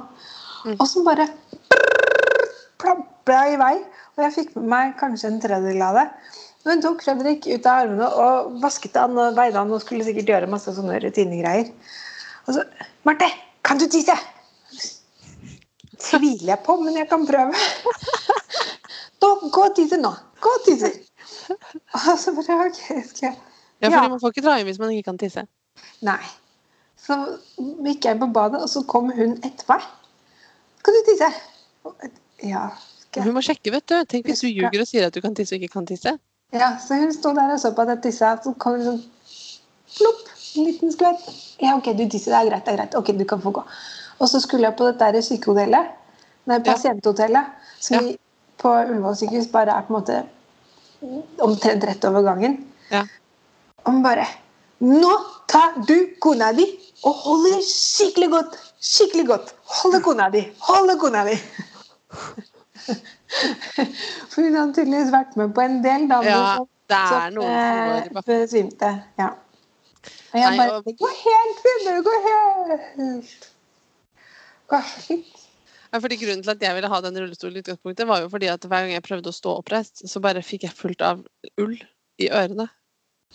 Mm. Og som bare plabla i vei. Og jeg fikk med meg kanskje en tredjedel av det. Og hun tok Fredrik ut av armene og vasket han og veide han og skulle sikkert gjøre masse sånne rutinegreier. Og så Marte, kan du tisse? Tviler jeg på, men jeg kan prøve. Da, gå og tisse nå. Gå og tisse. Og så bare OK, skal jeg Ja, Ja. fordi Man får ikke dra inn hvis man ikke kan tisse. Nei. Så gikk jeg på badet, og så kom hun etter meg. Kan du tisse? Ja. skal Hun må sjekke, vet du. Tenk hvis du ljuger og sier at du kan tisse og ikke kan tisse. Ja, så hun sto der og så på at jeg tissa, så kom det sånn plopp, en liten skvett. Ja, OK, du tisser, det er greit, det er greit. Ok, du kan få gå. Og så skulle jeg på dette der sykehotellet, nei, pasienthotellet, som Ja. på Ullevål sykehus bare er på en måte omtrent rett over gangen. Ja. Og bare Nå tar du kona di og holder skikkelig godt. Skikkelig godt. Holder kona di. Holder kona di. For hun hadde tydeligvis vært med på en del damer Ja, som det er som, noen som eh, bakken. besvimte. Ja. Og jeg bare Det går helt fint! Det går helt Ja, fordi Grunnen til at jeg ville ha den rullestolen, i utgangspunktet var jo fordi at hver gang jeg prøvde å stå oppreist, så bare fikk jeg fullt av ull i ørene.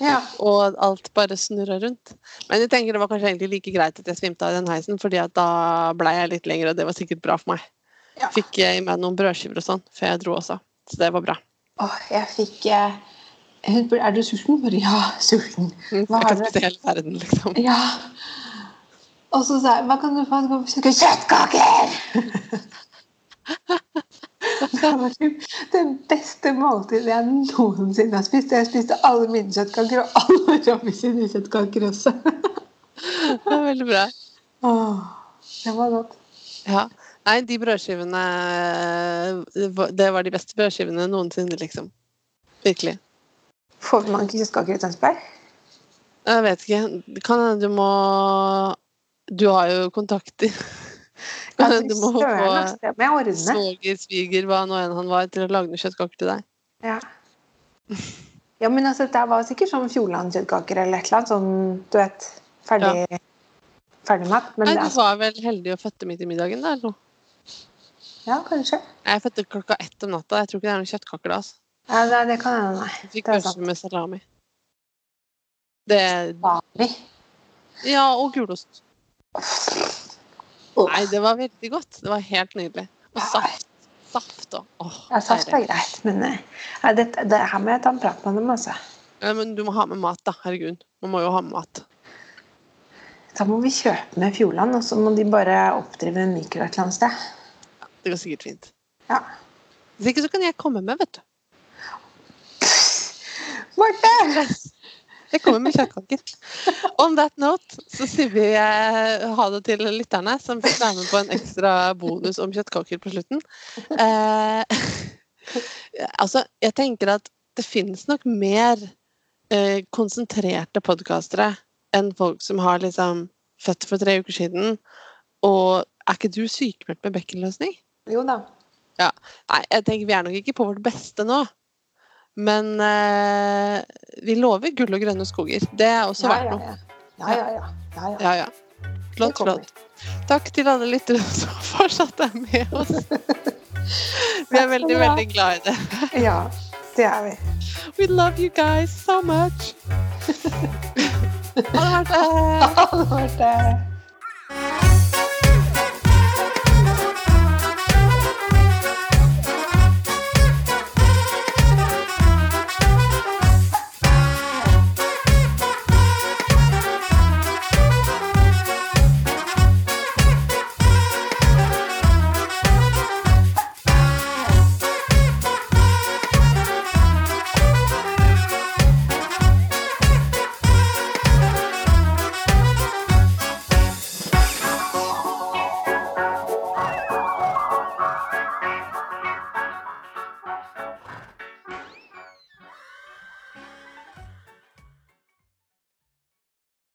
Ja. Og alt bare snurra rundt. Men jeg tenker det var kanskje egentlig like greit at jeg svimte av i den heisen, fordi at da blei jeg litt lenger, og det var sikkert bra for meg. Ja. Fikk i meg noen brødskiver og sånn før jeg dro også. Så det var bra. Åh, jeg fikk eh, Er du sulten? Ja, sulten. Jeg Hva har kan spise hele verden, liksom. Ja. Og så sa jeg Hva kan du få? Kjøttkaker! Det var typ det beste måltidet jeg noensinne har spist. Jeg spiste alle mine kjøttkaker, og alle Robby sine kjøttkaker også. Det var veldig bra. Åh, det var godt. Ja. Nei, de brødskivene Det var de beste brødskivene noensinne, liksom. Virkelig. Får man ikke kjøttkaker i Tønsberg? Jeg vet ikke. Det kan hende du må Du har jo kontakter. Ja, Kan hende du må få søren, altså, svoger, sviger, hva nå enn han var, til å lage noen kjøttkaker til deg. Ja. ja, men altså, det var sikkert sånn Fjordland-kjøttkaker eller et eller annet sånn, du vet, ferdig, ferdigmat. Men Nei, du altså, var vel heldig å fødte midt i middagen, da? eller noe? ja, kanskje. Jeg fødte klokka ett om natta. Jeg tror ikke det er noen kjøttkaker da. altså. Ja, det, det kan hende, nei. Fikk pølse med salami. Det Salami? Ja, og gulost. Nei, det var veldig godt. Det var helt nydelig. Og saft. Saft og Oh, Ja, saft er greit, men eh, ja, det, det her må jeg ta en prat med dem, altså. Ja, men du må ha med mat, da. Herregud. Man må jo ha med mat. Da må vi kjøpe med Fjordland, og så må de bare oppdrive en mikro et eller annet sted. Det går sikkert fint. Ja. Hvis ikke så kan jeg komme med, vet du. Marte! Jeg kommer med kjøttkaker. On that note så sier vi eh, ha det til lytterne som fikk være med på en ekstra bonus om kjøttkaker på slutten. Eh, altså, jeg tenker at det finnes nok mer eh, konsentrerte podkastere enn folk som har liksom født for tre uker siden. Og er ikke du sykemeldt med bekkenløsning? Jo da. Nei, jeg tenker vi er nok ikke på vårt beste nå. Men eh, vi lover gull og grønne skoger. Det er også Ja, verdt noe. ja. Ja, ja, ja. ja, ja. Ja. Flott, flott. Takk til alle lyttere som fortsatt er med oss. Vi er veldig, veldig glad i det. ja, det er vi. We love you guys so much. Ha det, Marte. Ha det, Marte.